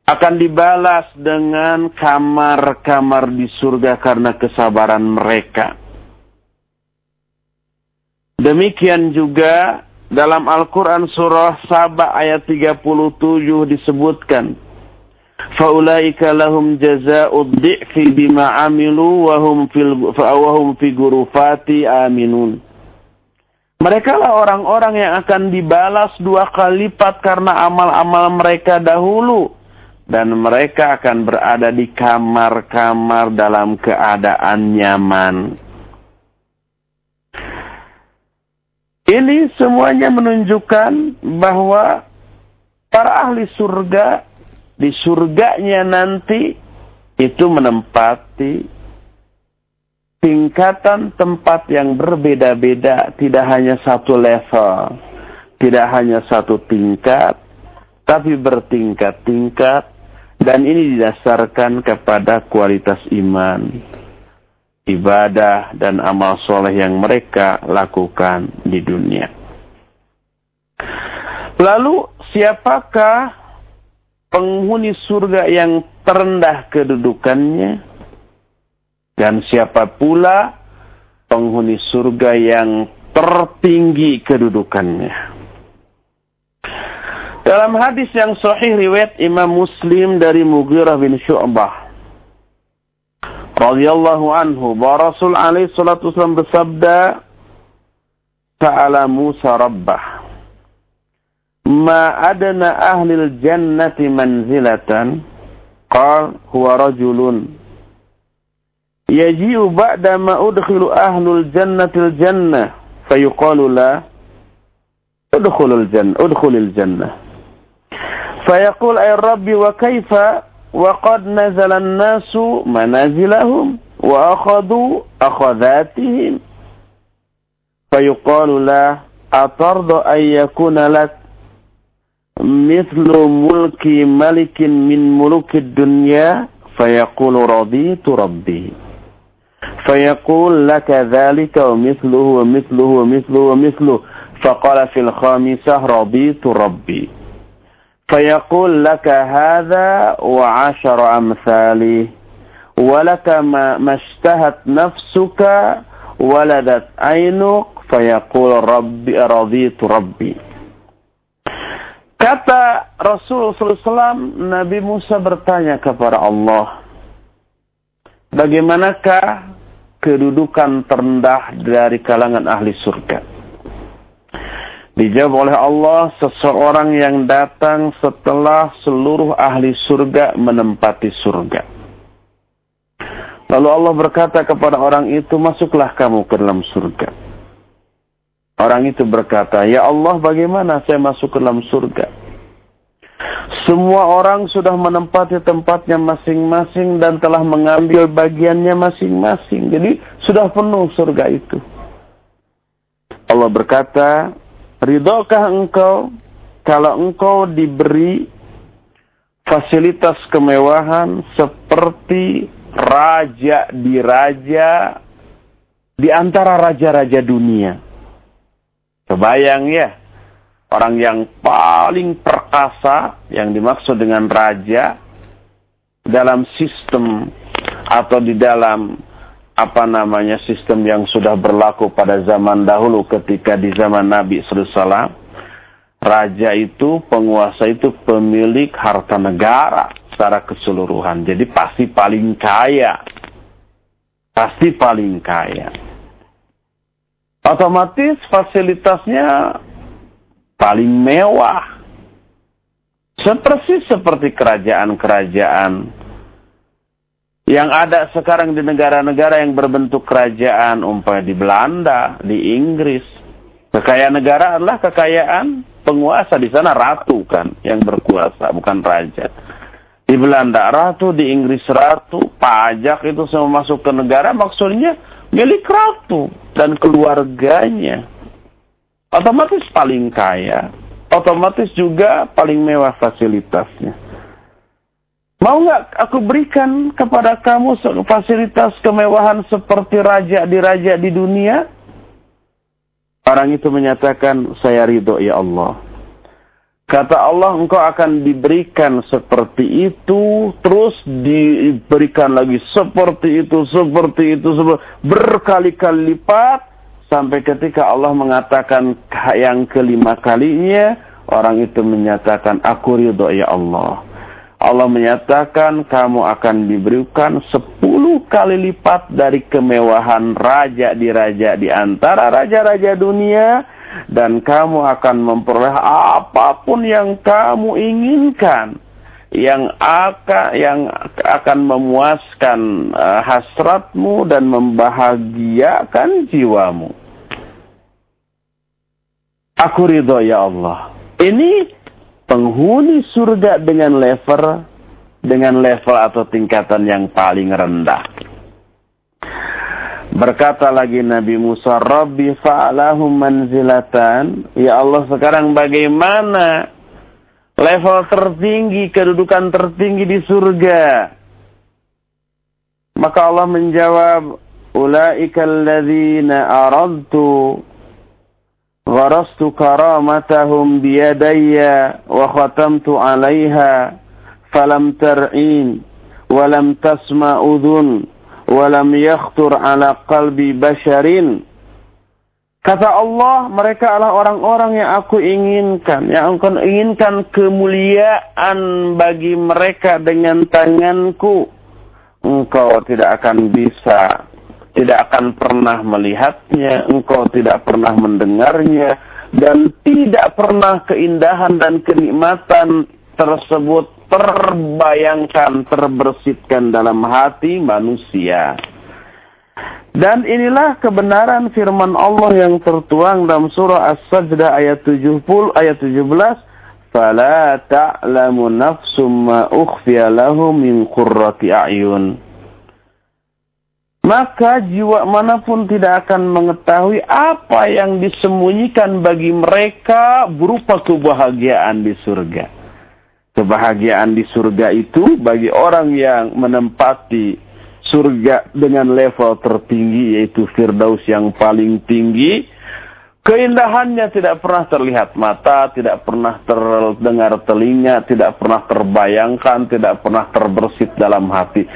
akan dibalas dengan kamar-kamar di surga karena kesabaran mereka. Demikian juga dalam Al-Quran surah Saba ayat 37 disebutkan. Faulaika lahum jaza'ud di'fi bima amilu wa hum fil wa hum fi aminun. Mereka lah orang-orang yang akan dibalas dua kali lipat karena amal-amal mereka dahulu dan mereka akan berada di kamar-kamar dalam keadaan nyaman. Ini semuanya menunjukkan bahwa para ahli surga di surganya nanti itu menempati tingkatan tempat yang berbeda-beda, tidak hanya satu level, tidak hanya satu tingkat, tapi bertingkat-tingkat dan ini didasarkan kepada kualitas iman, ibadah, dan amal soleh yang mereka lakukan di dunia. Lalu, siapakah penghuni surga yang terendah kedudukannya? Dan siapa pula penghuni surga yang tertinggi kedudukannya? Dalam hadis yang sahih riwayat Imam Muslim dari Mughirah bin Syu'bah. Radhiyallahu anhu bahwa Rasul alaihi salatu wasallam bersabda Ta'ala Musa rabbah Ma adana ahli jannati manzilatan qal huwa rajulun yaji'u ba'da ma udkhilu ahlul jannati al-jannah fayuqalu la udkhulul jannah udkhulil jannah فيقول أي الرب وكيف وقد نزل الناس منازلهم وأخذوا أخذاتهم. فيقال له أترضى أن يكون لك مثل ملك ملك من ملوك الدنيا؟ فيقول رضيت ربي. فيقول لك ذلك ومثله ومثله ومثله ومثله. فقال في الخامسة رضيت ربي. فيقول لك هذا وعشر أمثاله ولك ما, ما اشتهت نفسك ولدت عينك فيقول ربي رضيت ربي Kata Rasul SAW, Nabi Musa bertanya kepada Allah, bagaimanakah kedudukan terendah dari kalangan ahli surga? Dijawab oleh Allah seseorang yang datang setelah seluruh ahli surga menempati surga. Lalu Allah berkata kepada orang itu, masuklah kamu ke dalam surga. Orang itu berkata, Ya Allah bagaimana saya masuk ke dalam surga? Semua orang sudah menempati tempatnya masing-masing dan telah mengambil bagiannya masing-masing. Jadi sudah penuh surga itu. Allah berkata, Ridhokah engkau kalau engkau diberi fasilitas kemewahan seperti raja di raja di antara raja-raja dunia. Kebayang ya, orang yang paling perkasa yang dimaksud dengan raja dalam sistem atau di dalam apa namanya sistem yang sudah berlaku pada zaman dahulu ketika di zaman Nabi SAW raja itu penguasa itu pemilik harta negara secara keseluruhan. Jadi pasti paling kaya. Pasti paling kaya. Otomatis fasilitasnya paling mewah. Seperti seperti kerajaan-kerajaan yang ada sekarang di negara-negara yang berbentuk kerajaan, umpamanya di Belanda, di Inggris. Kekayaan negara adalah kekayaan penguasa di sana ratu kan yang berkuasa, bukan raja. Di Belanda ratu, di Inggris ratu, pajak itu semua masuk ke negara maksudnya milik ratu dan keluarganya. Otomatis paling kaya, otomatis juga paling mewah fasilitasnya. Mau nggak aku berikan kepada kamu fasilitas kemewahan seperti raja di raja di dunia? Orang itu menyatakan, saya ridho ya Allah. Kata Allah, engkau akan diberikan seperti itu, terus diberikan lagi seperti itu, seperti itu, seperti, berkali-kali lipat, sampai ketika Allah mengatakan yang kelima kalinya, orang itu menyatakan, aku ridho ya Allah. Allah menyatakan kamu akan diberikan sepuluh kali lipat dari kemewahan raja di raja di antara raja-raja dunia dan kamu akan memperoleh apa pun yang kamu inginkan yang akan yang akan memuaskan uh, hasratmu dan membahagiakan jiwamu. Aku ridho ya Allah. Ini penghuni surga dengan level dengan level atau tingkatan yang paling rendah. Berkata lagi Nabi Musa, Rabbi fa'alahum manzilatan. Ya Allah sekarang bagaimana level tertinggi, kedudukan tertinggi di surga. Maka Allah menjawab, Ulaika alladhina aradtu غرست كرامتهم بيدي وختمت عليها فلم ترعين ولم تسمع أذن ولم يخطر على قلب بشر Kata Allah, mereka adalah orang-orang yang aku inginkan. Yang aku inginkan kemuliaan bagi mereka dengan tanganku. Engkau tidak akan bisa tidak akan pernah melihatnya, engkau tidak pernah mendengarnya, dan tidak pernah keindahan dan kenikmatan tersebut terbayangkan, terbersitkan dalam hati manusia. Dan inilah kebenaran firman Allah yang tertuang dalam surah As-Sajdah ayat 70 ayat 17 fala ta'lamu nafsum ma ukhfiya lahum min qurrati a'yun maka jiwa mana pun tidak akan mengetahui apa yang disembunyikan bagi mereka berupa kebahagiaan di surga. Kebahagiaan di surga itu bagi orang yang menempati surga dengan level tertinggi yaitu Firdaus yang paling tinggi. Keindahannya tidak pernah terlihat mata, tidak pernah terdengar telinga, tidak pernah terbayangkan, tidak pernah terbersit dalam hati.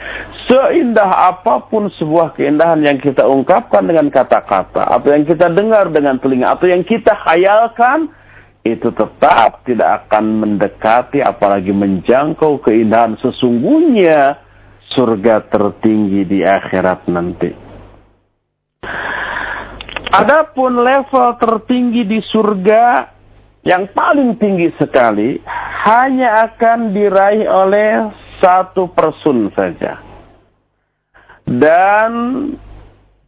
Seindah apa pun sebuah keindahan yang kita ungkapkan dengan kata-kata, atau yang kita dengar dengan telinga, atau yang kita khayalkan, itu tetap tidak akan mendekati apalagi menjangkau keindahan sesungguhnya surga tertinggi di akhirat nanti. Adapun level tertinggi di surga yang paling tinggi sekali hanya akan diraih oleh satu person saja dan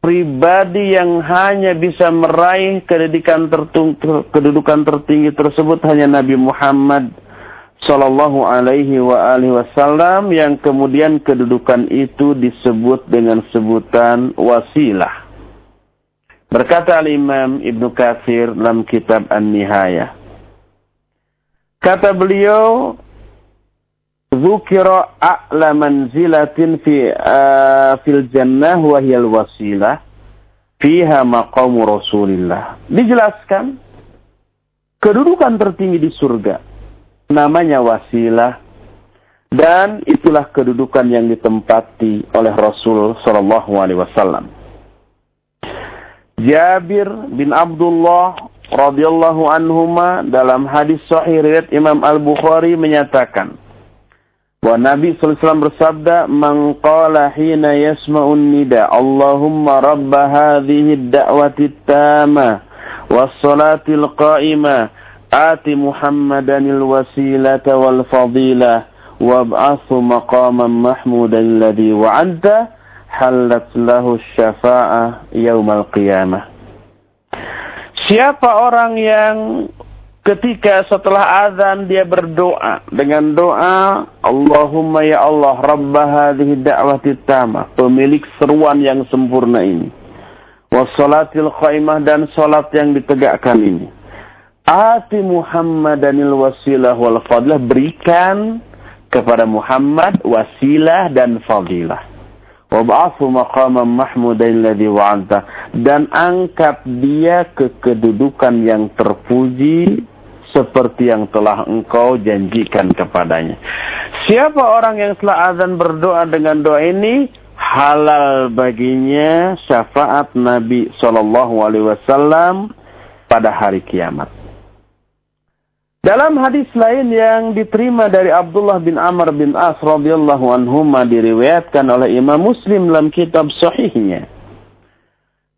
pribadi yang hanya bisa meraih kedudukan, kedudukan tertinggi tersebut hanya Nabi Muhammad Sallallahu Alaihi wa alihi Wasallam yang kemudian kedudukan itu disebut dengan sebutan wasilah. Berkata Al-Imam Ibnu Katsir dalam kitab An-Nihayah. Kata beliau, Zukira a'la manzilatin fi uh, fil jannah wa hiyal wasilah fiha maqamu Rasulillah. Dijelaskan kedudukan tertinggi di surga namanya wasilah dan itulah kedudukan yang ditempati oleh Rasul sallallahu alaihi wasallam. Jabir bin Abdullah radhiyallahu anhuma dalam hadis sahih riwayat Imam Al-Bukhari menyatakan Wa Nabi SAW bersabda, "Man qala hina yasma'un nida, Allahumma rabba hadhihi ad-da'wati at-tamah was-salatil qa'imah, ati Muhammadan al-wasilata wal fadilah wab'athu maqaman mahmudan alladhi wa'adta halat lahu syafa'ah yaumal qiyamah." Siapa orang yang ketika setelah azan dia berdoa dengan doa Allahumma ya Allah Rabb hadhihi da'wati tamah pemilik seruan yang sempurna ini. Wassalatil qaimah dan salat yang ditegakkan ini. Ati Muhammadanil wasilah wal fadilah berikan kepada Muhammad wasilah dan fadilah wab'athu maqaman mahmudan alladhi wa'anta dan angkat dia ke kedudukan yang terpuji seperti yang telah engkau janjikan kepadanya. Siapa orang yang setelah azan berdoa dengan doa ini, halal baginya syafaat Nabi Shallallahu Alaihi Wasallam pada hari kiamat. Dalam hadis lain yang diterima dari Abdullah bin Amr bin As radhiyallahu anhuma diriwayatkan oleh Imam Muslim dalam kitab sahihnya.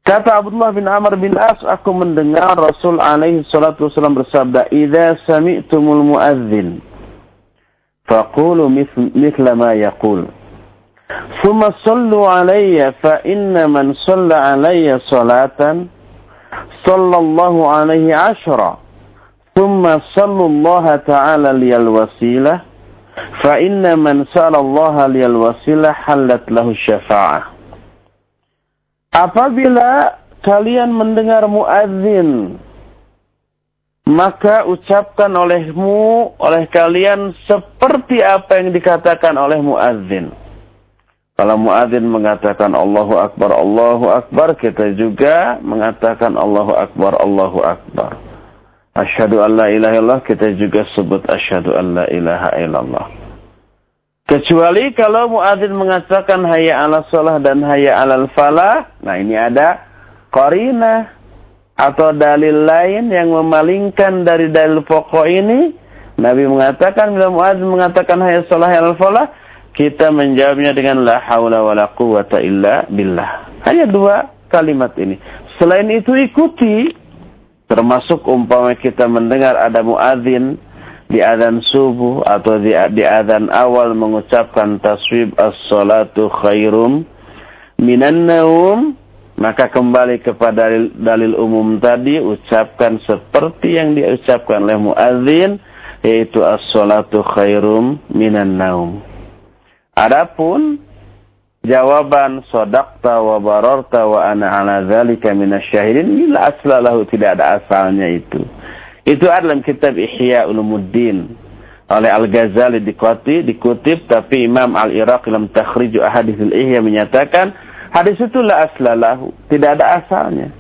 Kata Abdullah bin Amr bin As, aku mendengar Rasul alaihi salatu wasallam bersabda, "Idza sami'tumul muadzin, faqulu mithla ma yaqul." Thumma sallu alayya fa inna man salla alayya salatan sallallahu alaihi ashra. Inna man sala Allah liyal wasilah halat lahu syafa'ah. Apabila kalian mendengar muadzin, maka ucapkan olehmu, oleh kalian seperti apa yang dikatakan oleh muadzin. Kalau muadzin mengatakan Allahu Akbar, Allahu Akbar, kita juga mengatakan Allahu Akbar, Allahu Akbar. Asyhadu an la ilaha illallah, kita juga sebut asyhadu an la ilaha illallah. Kecuali kalau muadzin mengatakan hayya ala salah dan hayya alal falah. Nah ini ada korina atau dalil lain yang memalingkan dari dalil pokok ini. Nabi mengatakan bila muadzin mengatakan hayya salah hayya alal falah. Kita menjawabnya dengan la haula wa la quwata illa billah. Hanya dua kalimat ini. Selain itu ikuti. Termasuk umpama kita mendengar ada muadzin di adzan subuh atau di, di adzan awal mengucapkan taswib as-salatu khairum minan naum maka kembali kepada dalil, dalil umum tadi ucapkan seperti yang diucapkan oleh muadzin yaitu as-salatu khairum minan naum. Adapun jawaban sodakta wa wa ana ala dzalika minasyahidin la aslalahu tidak ada asalnya itu itu adalah dalam kitab Ihya Ulumuddin oleh Al-Ghazali dikutip, dikutip tapi Imam Al-Iraq dalam takhrij hadis al-Ihya menyatakan hadis itu la aslalahu, tidak ada asalnya.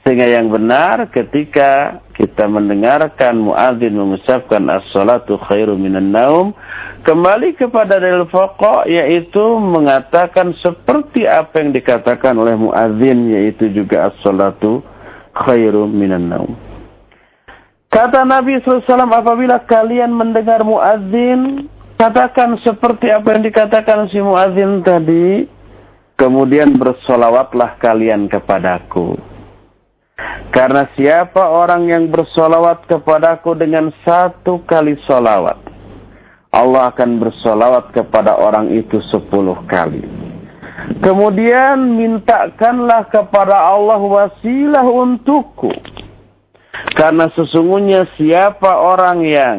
Sehingga yang benar ketika kita mendengarkan muadzin mengucapkan as-salatu khairu minan naum, kembali kepada dalil pokok yaitu mengatakan seperti apa yang dikatakan oleh muadzin yaitu juga as-salatu khairu minan naum. Kata Nabi SAW, apabila kalian mendengar muadzin, katakan seperti apa yang dikatakan si muadzin tadi, kemudian bersolawatlah kalian kepadaku. Karena siapa orang yang bersolawat kepadaku dengan satu kali solawat, Allah akan bersolawat kepada orang itu sepuluh kali. Kemudian mintakanlah kepada Allah wasilah untukku karena sesungguhnya siapa orang yang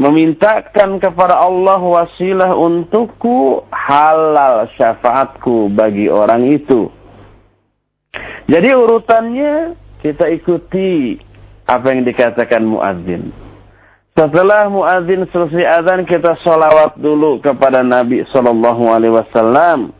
memintakan kepada Allah wasilah untukku, halal syafaatku bagi orang itu. Jadi urutannya kita ikuti apa yang dikatakan muadzin. Setelah muadzin selesai azan kita sholawat dulu kepada Nabi Shallallahu Alaihi Wasallam.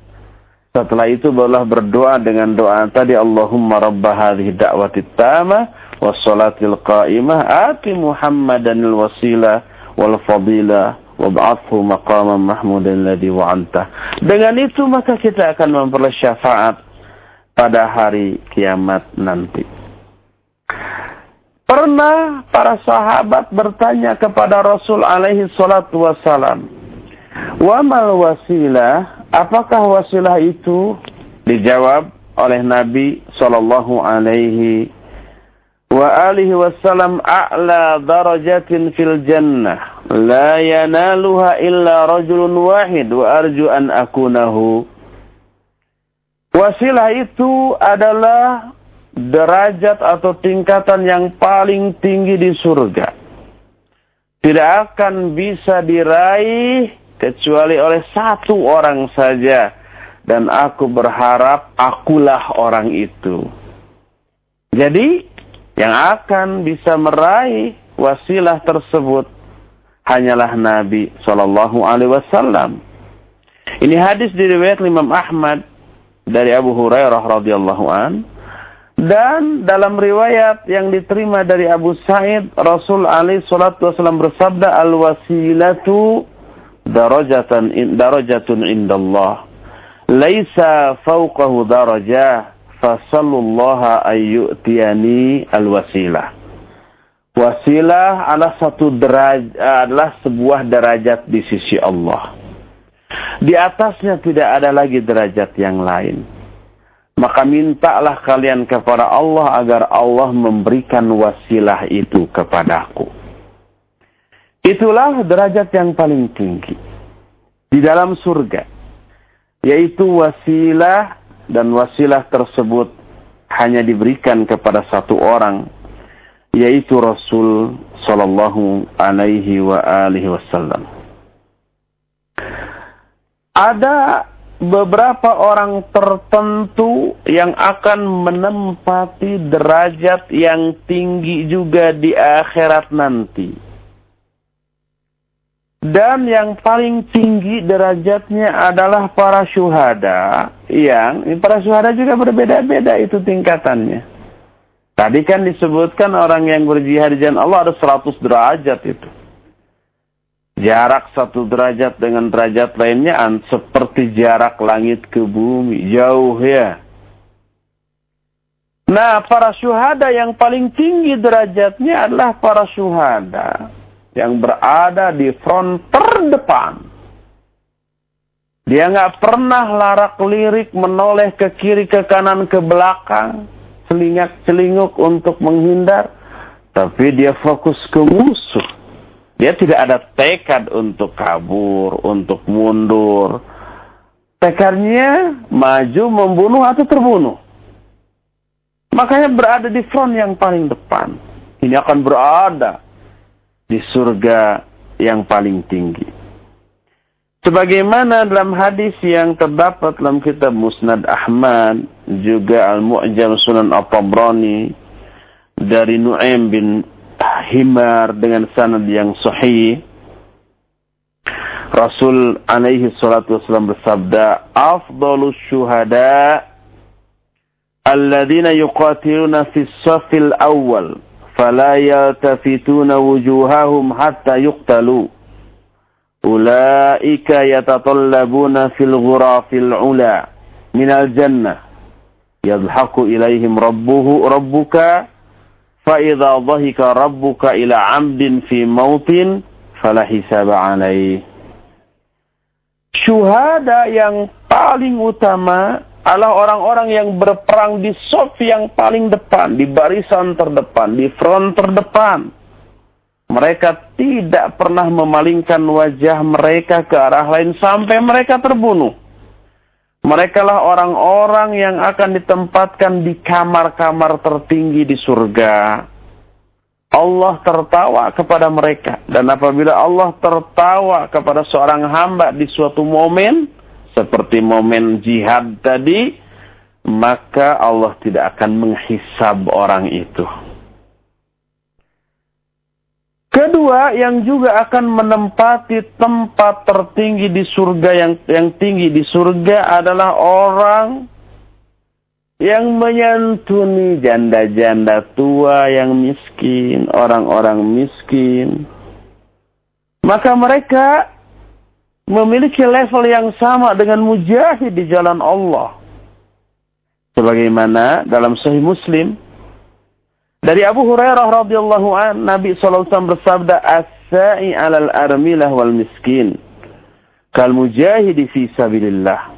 Setelah itu barulah berdoa dengan doa tadi Allahumma rabbah hadhihi da'wati tamah wassalatil qa'imah ati Muhammadan al-wasilah wal fadilah wab'athu maqaman mahmudan ladhi wa'anta. Dengan itu maka kita akan memperoleh syafaat pada hari kiamat nanti. Pernah para sahabat bertanya kepada Rasul alaihi salatu wassalam, wa mal wasilah, apakah wasilah itu? Dijawab oleh Nabi sallallahu alaihi wa alihi wasallam a'la darajatin fil jannah la yanaluha illa rajulun wahid wa arju an akunahu wasilah itu adalah derajat atau tingkatan yang paling tinggi di surga. Tidak akan bisa diraih kecuali oleh satu orang saja. Dan aku berharap akulah orang itu. Jadi, yang akan bisa meraih wasilah tersebut hanyalah Nabi Shallallahu Alaihi Wasallam. Ini hadis diriwayat Imam Ahmad dari Abu Hurairah radhiyallahu an dan dalam riwayat yang diterima dari Abu Sa'id, Rasul Ali salatu wasallam bersabda, "Al-wasilatu darajatan darajatun indallah. Laisa fawqahu darajah, fasallullaha ayyutiyani al-wasilah." Wasilah adalah satu derajat adalah sebuah derajat di sisi Allah. Di atasnya tidak ada lagi derajat yang lain maka mintalah kalian kepada Allah agar Allah memberikan wasilah itu kepadaku. Itulah derajat yang paling tinggi di dalam surga, yaitu wasilah dan wasilah tersebut hanya diberikan kepada satu orang, yaitu Rasul Sallallahu Alaihi Wasallam. Ada beberapa orang tertentu yang akan menempati derajat yang tinggi juga di akhirat nanti. Dan yang paling tinggi derajatnya adalah para syuhada yang para syuhada juga berbeda-beda itu tingkatannya. Tadi kan disebutkan orang yang berjihad di jalan Allah ada 100 derajat itu. Jarak satu derajat dengan derajat lainnya seperti jarak langit ke bumi. Jauh ya. Nah, para syuhada yang paling tinggi derajatnya adalah para syuhada yang berada di front terdepan. Dia nggak pernah larak lirik menoleh ke kiri, ke kanan, ke belakang, selingak celinguk untuk menghindar, tapi dia fokus ke musuh. Dia tidak ada tekad untuk kabur, untuk mundur. Tekadnya maju, membunuh atau terbunuh. Makanya berada di front yang paling depan. Ini akan berada di surga yang paling tinggi. Sebagaimana dalam hadis yang terdapat dalam kitab Musnad Ahmad, juga Al-Mu'jam Sunan At-Tabrani dari Nu'aim bin himar dengan sanad yang sahih. Rasul alaihi salatu wasallam bersabda afdalus syuhada alladzina yuqatiluna fis safil awal fala yaltafituna wujuhahum hatta yuqtalu. Ulaika yatatallabuna fil ghurafil ula minal jannah. Yadhaku ilaihim rabbuhu rabbuka فَإِذَا ضَحِكَ رَبُّكَ إِلَى عَمْدٍ فِي مَوْتٍ فَلَا حِسَابَ عَلَيْهِ Syuhada yang paling utama adalah orang-orang yang berperang di sof yang paling depan, di barisan terdepan, di front terdepan. Mereka tidak pernah memalingkan wajah mereka ke arah lain sampai mereka terbunuh. Mereka lah orang-orang yang akan ditempatkan di kamar-kamar tertinggi di surga. Allah tertawa kepada mereka. Dan apabila Allah tertawa kepada seorang hamba di suatu momen, seperti momen jihad tadi, maka Allah tidak akan menghisab orang itu. Kedua, yang juga akan menempati tempat tertinggi di surga yang yang tinggi di surga adalah orang yang menyantuni janda-janda tua yang miskin, orang-orang miskin. Maka mereka memiliki level yang sama dengan mujahid di jalan Allah. Sebagaimana dalam Sahih Muslim dari Abu Hurairah radhiyallahu an, Nabi SAW bersabda, "As-sa'i 'alal armilah wal miskin kal mujahidi fi sabilillah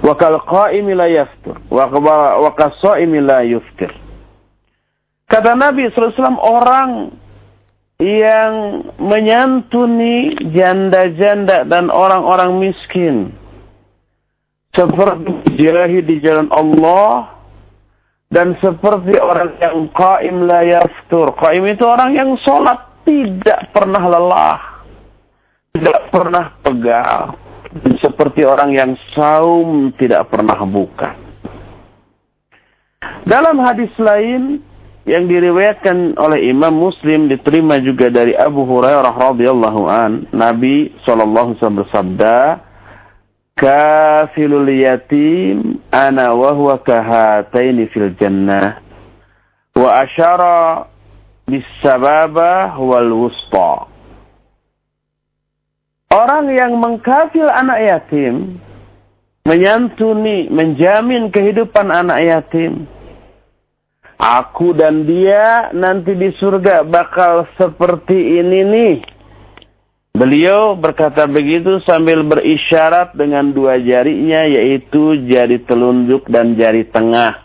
wa kal qa'imi la yaftur wa qasaimi la yuftir." Kata Nabi SAW, orang yang menyantuni janda-janda dan orang-orang miskin seperti mujahid di jalan Allah dan seperti orang yang qaim la yaftur. Qaim itu orang yang sholat tidak pernah lelah. Tidak pernah pegal. Seperti orang yang saum tidak pernah buka. Dalam hadis lain yang diriwayatkan oleh Imam Muslim diterima juga dari Abu Hurairah radhiyallahu an, Nabi wasallam bersabda, "Kafilul yatim ana wa huwa kahataini fil jannah." Wa asyara bis sababa wal wusta. Orang yang mengkafil anak yatim, menyantuni, menjamin kehidupan anak yatim, Aku dan dia nanti di surga bakal seperti ini nih. Beliau berkata begitu sambil berisyarat dengan dua jarinya yaitu jari telunjuk dan jari tengah.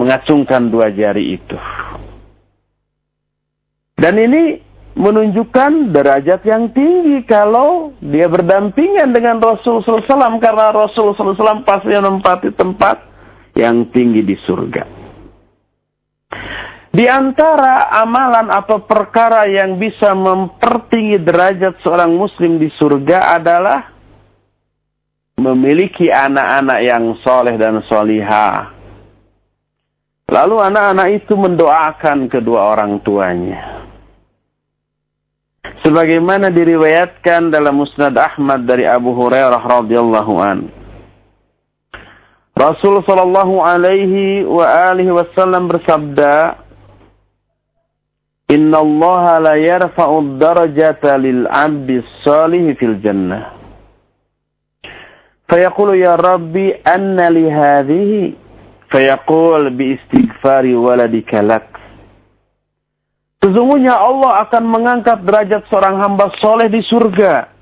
Mengacungkan dua jari itu. Dan ini menunjukkan derajat yang tinggi kalau dia berdampingan dengan Rasul SAW karena Rasul SAW pasti menempati tempat yang tinggi di surga. Di antara amalan atau perkara yang bisa mempertinggi derajat seorang muslim di surga adalah memiliki anak-anak yang soleh dan solihah. Lalu anak-anak itu mendoakan kedua orang tuanya. Sebagaimana diriwayatkan dalam Musnad Ahmad dari Abu Hurairah radhiyallahu an. Rasul sallallahu alaihi wa alihi wasallam bersabda, Inna Allah la yarfa'u darajata lil 'abdi salih fil jannah. Fayaqulu ya Rabbi anna li hadhihi fayaqul bi istighfari waladika lak. Sesungguhnya Allah akan mengangkat derajat seorang hamba soleh di surga.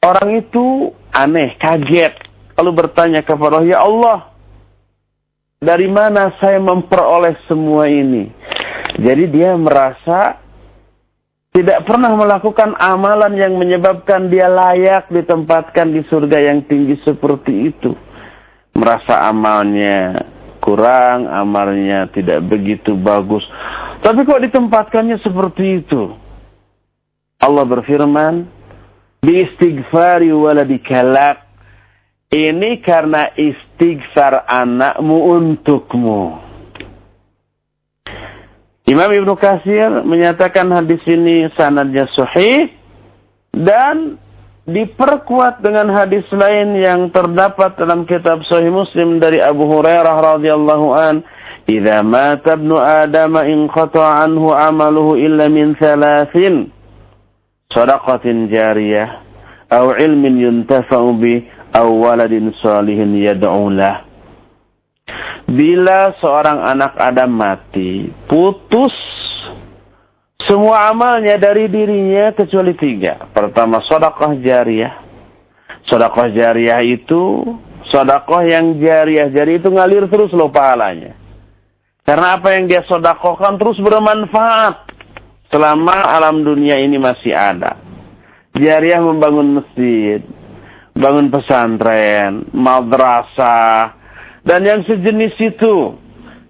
Orang itu aneh, kaget. Lalu bertanya kepada Allah, Ya Allah, dari mana saya memperoleh semua ini? Jadi dia merasa tidak pernah melakukan amalan yang menyebabkan dia layak ditempatkan di surga yang tinggi seperti itu. Merasa amalnya kurang, amalnya tidak begitu bagus. Tapi kok ditempatkannya seperti itu? Allah berfirman, Bi istighfari waladikalak. Ini karena istighfar anakmu untukmu. Imam Ibnu Katsir menyatakan hadis ini sanadnya sahih dan diperkuat dengan hadis lain yang terdapat dalam kitab Sahih Muslim dari Abu Hurairah radhiyallahu an, "Idza mata ibnu Adam in qata'a anhu 'amaluhu illa min thalathin: shadaqatin jariyah, aw ilmin yuntafa'u bi, aw waladin salihin yad'u lahu." Bila seorang anak Adam mati, putus semua amalnya dari dirinya kecuali tiga. Pertama, sodakoh jariah. Sodakoh jariah itu sodakoh yang jariah. Jadi itu ngalir terus loh pahalanya. Karena apa yang dia sodakohkan terus bermanfaat. Selama alam dunia ini masih ada. Jariah membangun masjid. Bangun pesantren. Madrasah dan yang sejenis itu.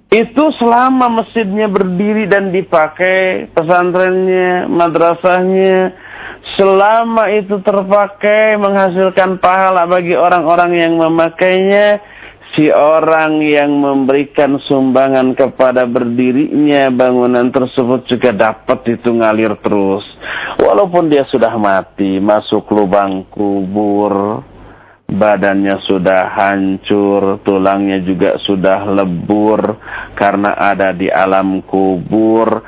Itu selama masjidnya berdiri dan dipakai, pesantrennya, madrasahnya, selama itu terpakai menghasilkan pahala bagi orang-orang yang memakainya, si orang yang memberikan sumbangan kepada berdirinya bangunan tersebut juga dapat itu ngalir terus. Walaupun dia sudah mati, masuk lubang kubur, badannya sudah hancur, tulangnya juga sudah lebur karena ada di alam kubur,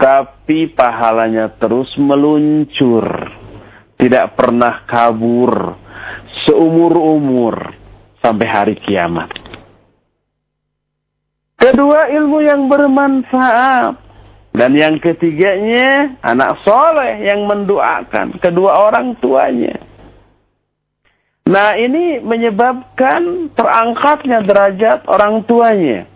tapi pahalanya terus meluncur, tidak pernah kabur seumur-umur sampai hari kiamat. Kedua ilmu yang bermanfaat. Dan yang ketiganya anak soleh yang mendoakan kedua orang tuanya. Nah ini menyebabkan terangkatnya derajat orang tuanya.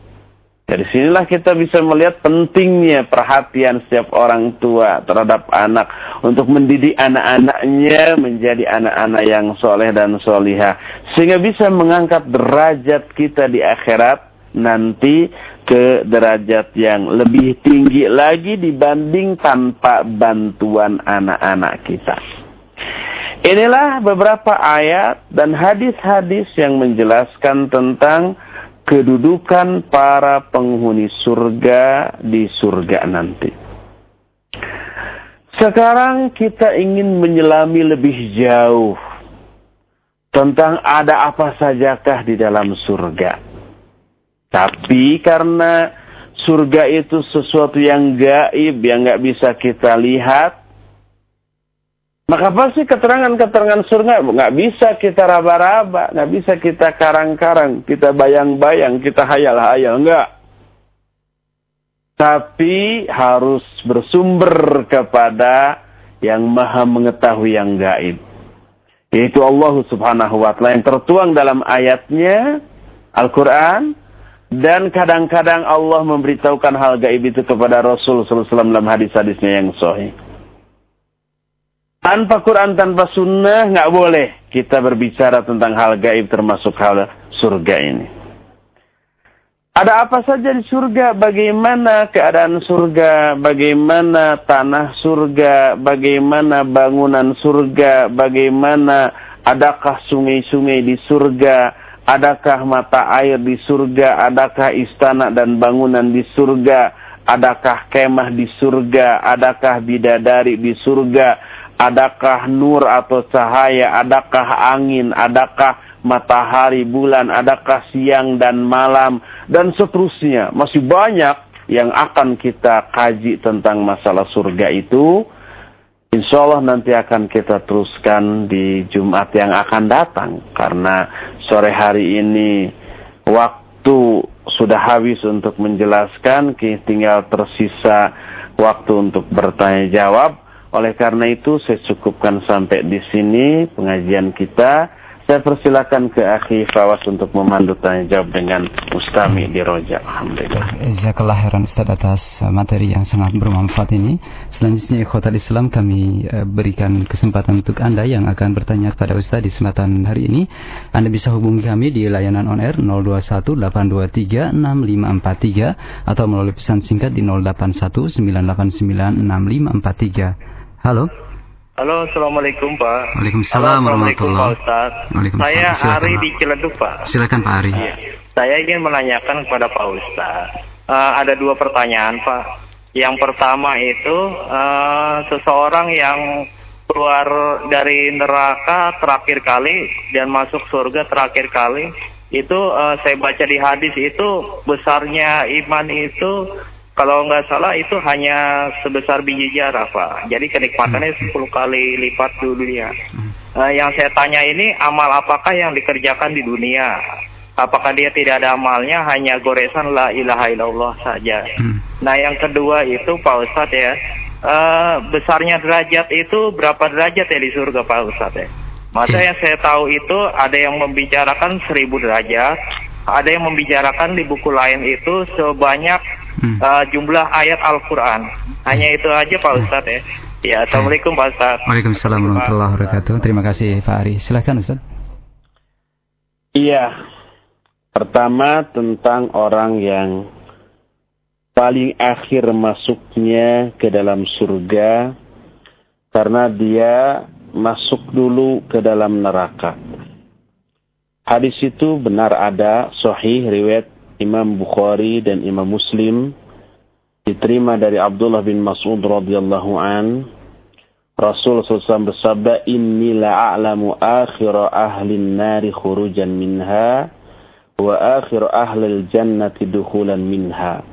Dari sinilah kita bisa melihat pentingnya perhatian setiap orang tua terhadap anak untuk mendidik anak-anaknya menjadi anak-anak yang soleh dan solihah. Sehingga bisa mengangkat derajat kita di akhirat nanti ke derajat yang lebih tinggi lagi dibanding tanpa bantuan anak-anak kita. Inilah beberapa ayat dan hadis-hadis yang menjelaskan tentang kedudukan para penghuni surga di surga nanti. Sekarang kita ingin menyelami lebih jauh tentang ada apa sajakah di dalam surga. Tapi karena surga itu sesuatu yang gaib yang nggak bisa kita lihat, maka pasti keterangan-keterangan surga nggak bisa kita raba-raba, nggak bisa kita karang-karang, kita bayang-bayang, kita hayal-hayal, enggak. Tapi harus bersumber kepada yang maha mengetahui yang gaib. Yaitu Allah subhanahu wa ta'ala yang tertuang dalam ayatnya, Al-Quran, dan kadang-kadang Allah memberitahukan hal gaib itu kepada Rasul SAW dalam hadis-hadisnya yang sahih. Tanpa Quran, tanpa sunnah, nggak boleh kita berbicara tentang hal gaib termasuk hal surga ini. Ada apa saja di surga? Bagaimana keadaan surga? Bagaimana tanah surga? Bagaimana bangunan surga? Bagaimana adakah sungai-sungai di surga? Adakah mata air di surga? Adakah istana dan bangunan di surga? Adakah kemah di surga? Adakah bidadari di surga? Adakah nur atau cahaya? Adakah angin? Adakah matahari, bulan? Adakah siang dan malam? Dan seterusnya. Masih banyak yang akan kita kaji tentang masalah surga itu. Insya Allah nanti akan kita teruskan di Jumat yang akan datang. Karena sore hari ini waktu sudah habis untuk menjelaskan. Tinggal tersisa waktu untuk bertanya jawab. Oleh karena itu saya cukupkan sampai di sini pengajian kita. Saya persilakan ke Akhi Fawas untuk memandu tanya jawab dengan Mustami di Roja. Alhamdulillah. Jazakallah khairan Ustaz atas materi yang sangat bermanfaat ini. Selanjutnya ikhwatal Islam kami eh, berikan kesempatan untuk Anda yang akan bertanya kepada Ustaz di kesempatan hari ini. Anda bisa hubungi kami di layanan on air 0218236543 atau melalui pesan singkat di 0819896543. Halo. Halo, Assalamualaikum Pak. Waalaikumsalam warahmatullahi wabarakatuh. Saya Ari di Ciledug Pak. Silakan Pak Ari. Ya. Saya ingin menanyakan kepada Pak Ustaz. Uh, ada dua pertanyaan Pak. Yang pertama itu uh, seseorang yang keluar dari neraka terakhir kali dan masuk surga terakhir kali itu uh, saya baca di hadis itu besarnya iman itu kalau nggak salah itu hanya sebesar biji jarah Pak. Jadi kenikmatannya hmm. 10 kali lipat di dunia. Hmm. Uh, yang saya tanya ini amal apakah yang dikerjakan di dunia? Apakah dia tidak ada amalnya hanya goresan la ilaha illallah saja? Hmm. Nah yang kedua itu Pak Ustadz ya, uh, besarnya derajat itu berapa derajat ya di surga Pak Ustadz ya? Masa yang saya tahu itu ada yang membicarakan seribu derajat, ada yang membicarakan di buku lain itu sebanyak hmm. uh, jumlah ayat Al-Quran. Hanya itu aja Pak Ustadz ya. Ya, Assalamualaikum Pak Ustadz. Waalaikumsalam warahmatullahi wabarakatuh. Terima kasih Pak Ari. Silahkan Ustadz. Iya. Pertama tentang orang yang paling akhir masuknya ke dalam surga karena dia masuk dulu ke dalam neraka. Hadis itu benar ada, sahih riwayat Imam Bukhari dan Imam Muslim diterima dari Abdullah bin Mas'ud radhiyallahu an. Rasul SAW bersabda inni la'alamu akhira ahli nari khurujan minha wa akhir ahli jannati dukhulan minha.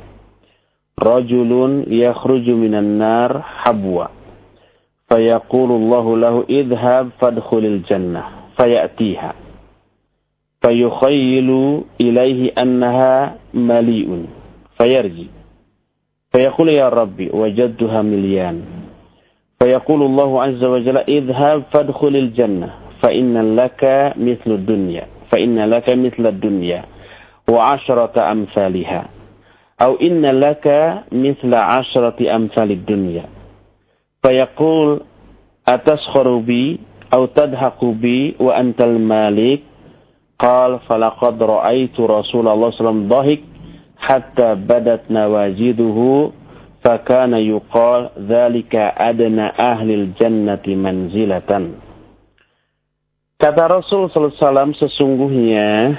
Rajulun yakhruju minan nar habwa. Fayaqulu Allah lahu idhhab fadkhulil jannah fayatiha فيخيل إليه أنها مليء. فيرجي. فيقول يا ربي وجدتها مليان. فيقول الله عز وجل اذهب فادخل الجنة فإن لك مثل الدنيا فإن لك مثل الدنيا وعشرة أمثالها أو إن لك مثل عشرة أمثال الدنيا. فيقول أتسخر بي أو تضحك بي وأنت المالك؟ قال فلقد رأيت رسول الله صلى الله عليه وسلم ضحك حتى بدت نواجذه فكان يقال ذلك أدنى أهل الجنة منزلة Kata Rasul SAW sesungguhnya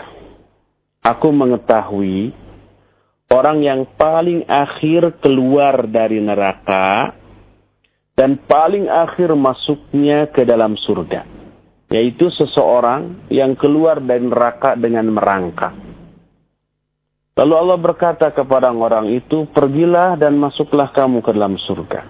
aku mengetahui orang yang paling akhir keluar dari neraka dan paling akhir masuknya ke dalam surga yaitu seseorang yang keluar dari neraka dengan merangkak Lalu Allah berkata kepada orang itu, pergilah dan masuklah kamu ke dalam surga.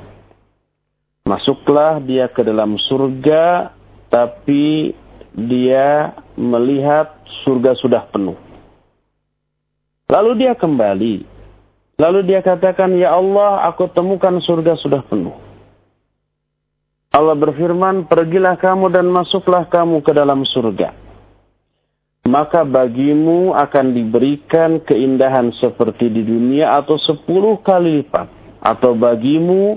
Masuklah dia ke dalam surga, tapi dia melihat surga sudah penuh. Lalu dia kembali. Lalu dia katakan, Ya Allah, aku temukan surga sudah penuh. Allah berfirman, pergilah kamu dan masuklah kamu ke dalam surga maka bagimu akan diberikan keindahan seperti di dunia atau sepuluh kali lipat. Atau bagimu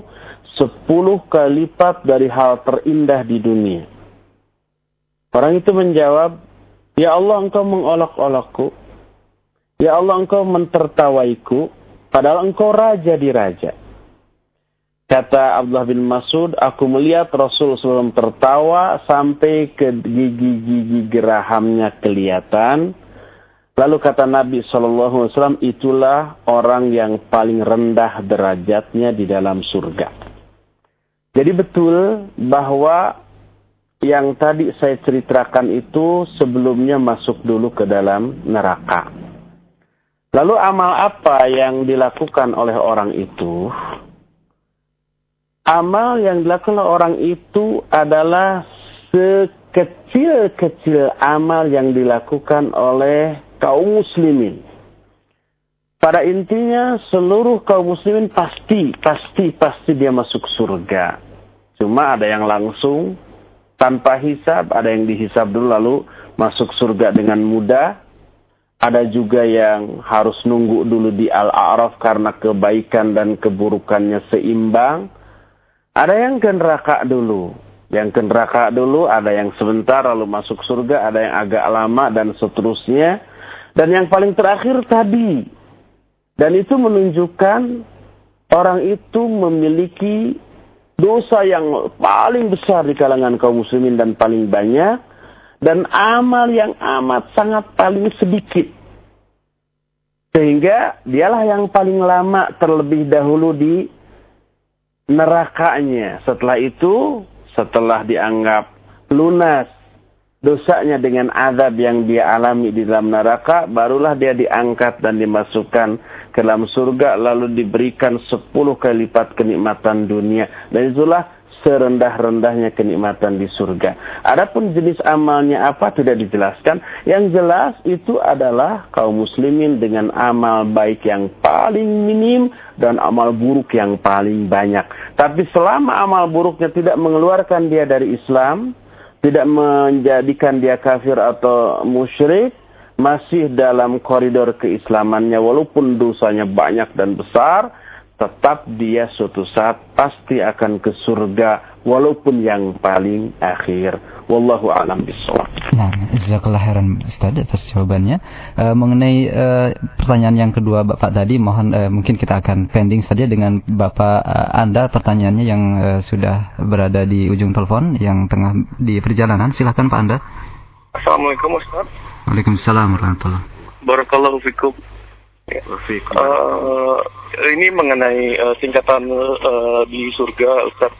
sepuluh kali lipat dari hal terindah di dunia. Orang itu menjawab, Ya Allah engkau mengolok-olokku. Ya Allah engkau mentertawaiku. Padahal engkau raja di raja. Kata Abdullah bin Masud, aku melihat Rasul sebelum tertawa sampai ke gigi-gigi gerahamnya kelihatan. Lalu kata Nabi SAW, itulah orang yang paling rendah derajatnya di dalam surga. Jadi betul bahwa yang tadi saya ceritakan itu sebelumnya masuk dulu ke dalam neraka. Lalu amal apa yang dilakukan oleh orang itu? Amal yang dilakukan orang itu adalah sekecil-kecil amal yang dilakukan oleh kaum muslimin. Pada intinya seluruh kaum muslimin pasti, pasti, pasti dia masuk surga. Cuma ada yang langsung tanpa hisab, ada yang dihisab dulu lalu masuk surga dengan mudah. Ada juga yang harus nunggu dulu di Al-A'raf karena kebaikan dan keburukannya seimbang. Ada yang ke neraka dulu. Yang ke neraka dulu, ada yang sebentar lalu masuk surga, ada yang agak lama dan seterusnya. Dan yang paling terakhir tadi. Dan itu menunjukkan orang itu memiliki dosa yang paling besar di kalangan kaum muslimin dan paling banyak. Dan amal yang amat sangat paling sedikit. Sehingga dialah yang paling lama terlebih dahulu di nerakanya. Setelah itu, setelah dianggap lunas dosanya dengan azab yang dia alami di dalam neraka, barulah dia diangkat dan dimasukkan ke dalam surga, lalu diberikan sepuluh kali lipat kenikmatan dunia. Dan itulah serendah-rendahnya kenikmatan di surga. Adapun jenis amalnya apa tidak dijelaskan. Yang jelas itu adalah kaum muslimin dengan amal baik yang paling minim dan amal buruk yang paling banyak. Tapi selama amal buruknya tidak mengeluarkan dia dari Islam, tidak menjadikan dia kafir atau musyrik, masih dalam koridor keislamannya walaupun dosanya banyak dan besar, tetap dia suatu saat pasti akan ke surga walaupun yang paling akhir. Wallahu a'lam bishawab. Nah, jazakallah khairan Ustaz atas jawabannya. E, mengenai e, pertanyaan yang kedua Bapak tadi, mohon e, mungkin kita akan pending saja dengan Bapak e, Anda pertanyaannya yang e, sudah berada di ujung telepon yang tengah di perjalanan. Silakan Pak Anda. Assalamualaikum Ustaz. Waalaikumsalam warahmatullahi Barakallahu fikum. Ya. Uh, ini mengenai uh, tingkatan uh, di surga, Ustaz.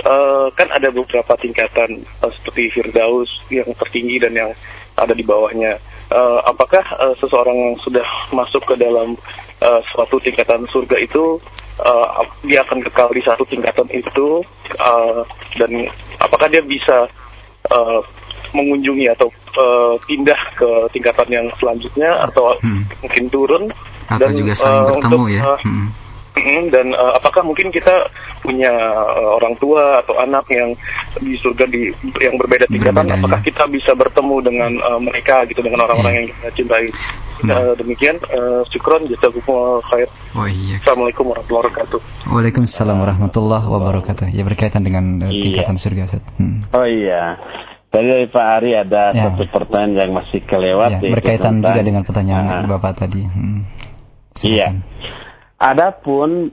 Uh, kan ada beberapa tingkatan uh, seperti Firdaus yang tertinggi dan yang ada di bawahnya. Uh, apakah uh, seseorang yang sudah masuk ke dalam uh, suatu tingkatan surga itu uh, dia akan kekal di satu tingkatan itu uh, dan apakah dia bisa uh, mengunjungi atau uh, pindah ke tingkatan yang selanjutnya atau hmm. mungkin turun atau dan juga saling uh, bertemu untuk, ya. Uh, hmm. dan uh, apakah mungkin kita punya uh, orang tua atau anak yang di surga di yang berbeda tingkatan? Berbeda, apakah ya. kita bisa bertemu dengan uh, mereka gitu dengan orang-orang ya. yang kita cintai? Nah. Uh, demikian, uh, syukron, jazakumullah khair. Oh, iya. Assalamualaikum warahmatullahi wabarakatuh. Waalaikumsalam warahmatullahi wabarakatuh. Ya berkaitan dengan uh, tingkatan iya. surga. Hmm. Oh iya. Tadi dari Pak Ari ada ya. satu pertanyaan yang masih kelewat. Ya, berkaitan tentang, juga dengan pertanyaan uh, Bapak tadi. Hmm. Iya. Adapun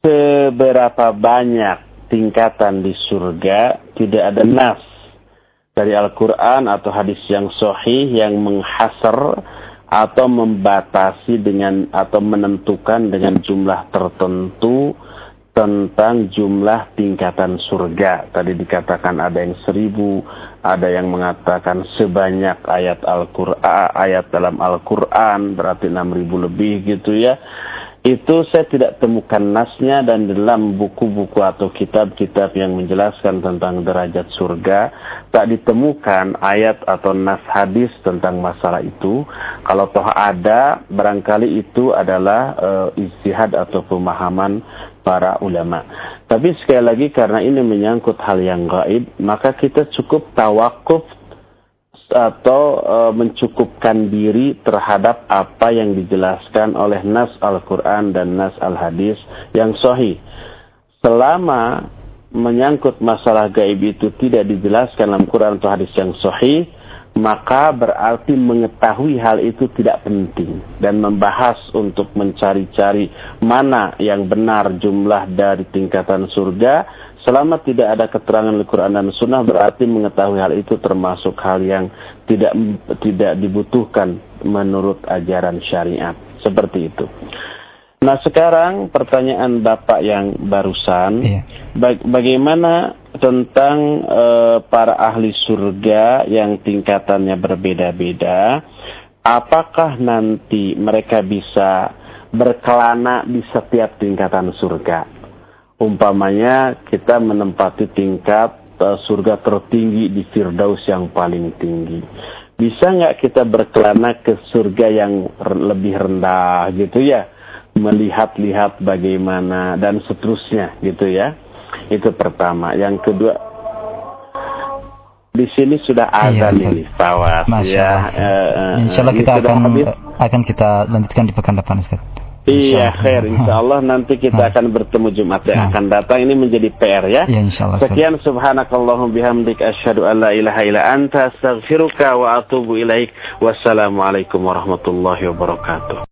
seberapa banyak tingkatan di surga tidak ada nas dari Al-Quran atau hadis yang sahih yang menghasar atau membatasi dengan atau menentukan dengan jumlah tertentu tentang jumlah tingkatan surga. Tadi dikatakan ada yang seribu, ada yang mengatakan sebanyak ayat Al-Quran, ayat dalam Al-Quran, berarti enam ribu lebih gitu ya. Itu saya tidak temukan nasnya dan dalam buku-buku atau kitab-kitab yang menjelaskan tentang derajat surga tak ditemukan ayat atau nas hadis tentang masalah itu. Kalau toh ada barangkali itu adalah uh, istihad atau pemahaman para ulama tapi sekali lagi karena ini menyangkut hal yang gaib maka kita cukup tawakuf atau e, mencukupkan diri terhadap apa yang dijelaskan oleh nas Al-Quran dan nas Al-Hadis yang sahih. Selama menyangkut masalah gaib itu tidak dijelaskan dalam Quran atau hadis yang sahih, maka berarti mengetahui hal itu tidak penting dan membahas untuk mencari-cari mana yang benar jumlah dari tingkatan surga Selama tidak ada keterangan Al-Quran dan Sunnah berarti mengetahui hal itu termasuk hal yang tidak tidak dibutuhkan menurut ajaran syariat. Seperti itu. Nah sekarang pertanyaan Bapak yang barusan, iya. baga bagaimana tentang uh, para ahli surga yang tingkatannya berbeda-beda, apakah nanti mereka bisa berkelana di setiap tingkatan surga? umpamanya kita menempati tingkat uh, surga tertinggi di Firdaus yang paling tinggi. Bisa nggak kita berkelana ke surga yang lebih rendah gitu ya? Melihat-lihat bagaimana dan seterusnya gitu ya. Itu pertama. Yang kedua, di sini sudah ada iya, nih Fawas ya. Uh, Insya Allah kita akan akan kita lanjutkan di pekan depan Ustaz. Iya, khair. Insya Allah nanti kita akan bertemu Jumat yang akan datang. Ini menjadi PR ya. Ya, insya Allah. Sekian subhanakallahum bihamdik asyhadu an la ilaha illa anta astaghfiruka wa atubu ilaik. Wassalamualaikum warahmatullahi wabarakatuh.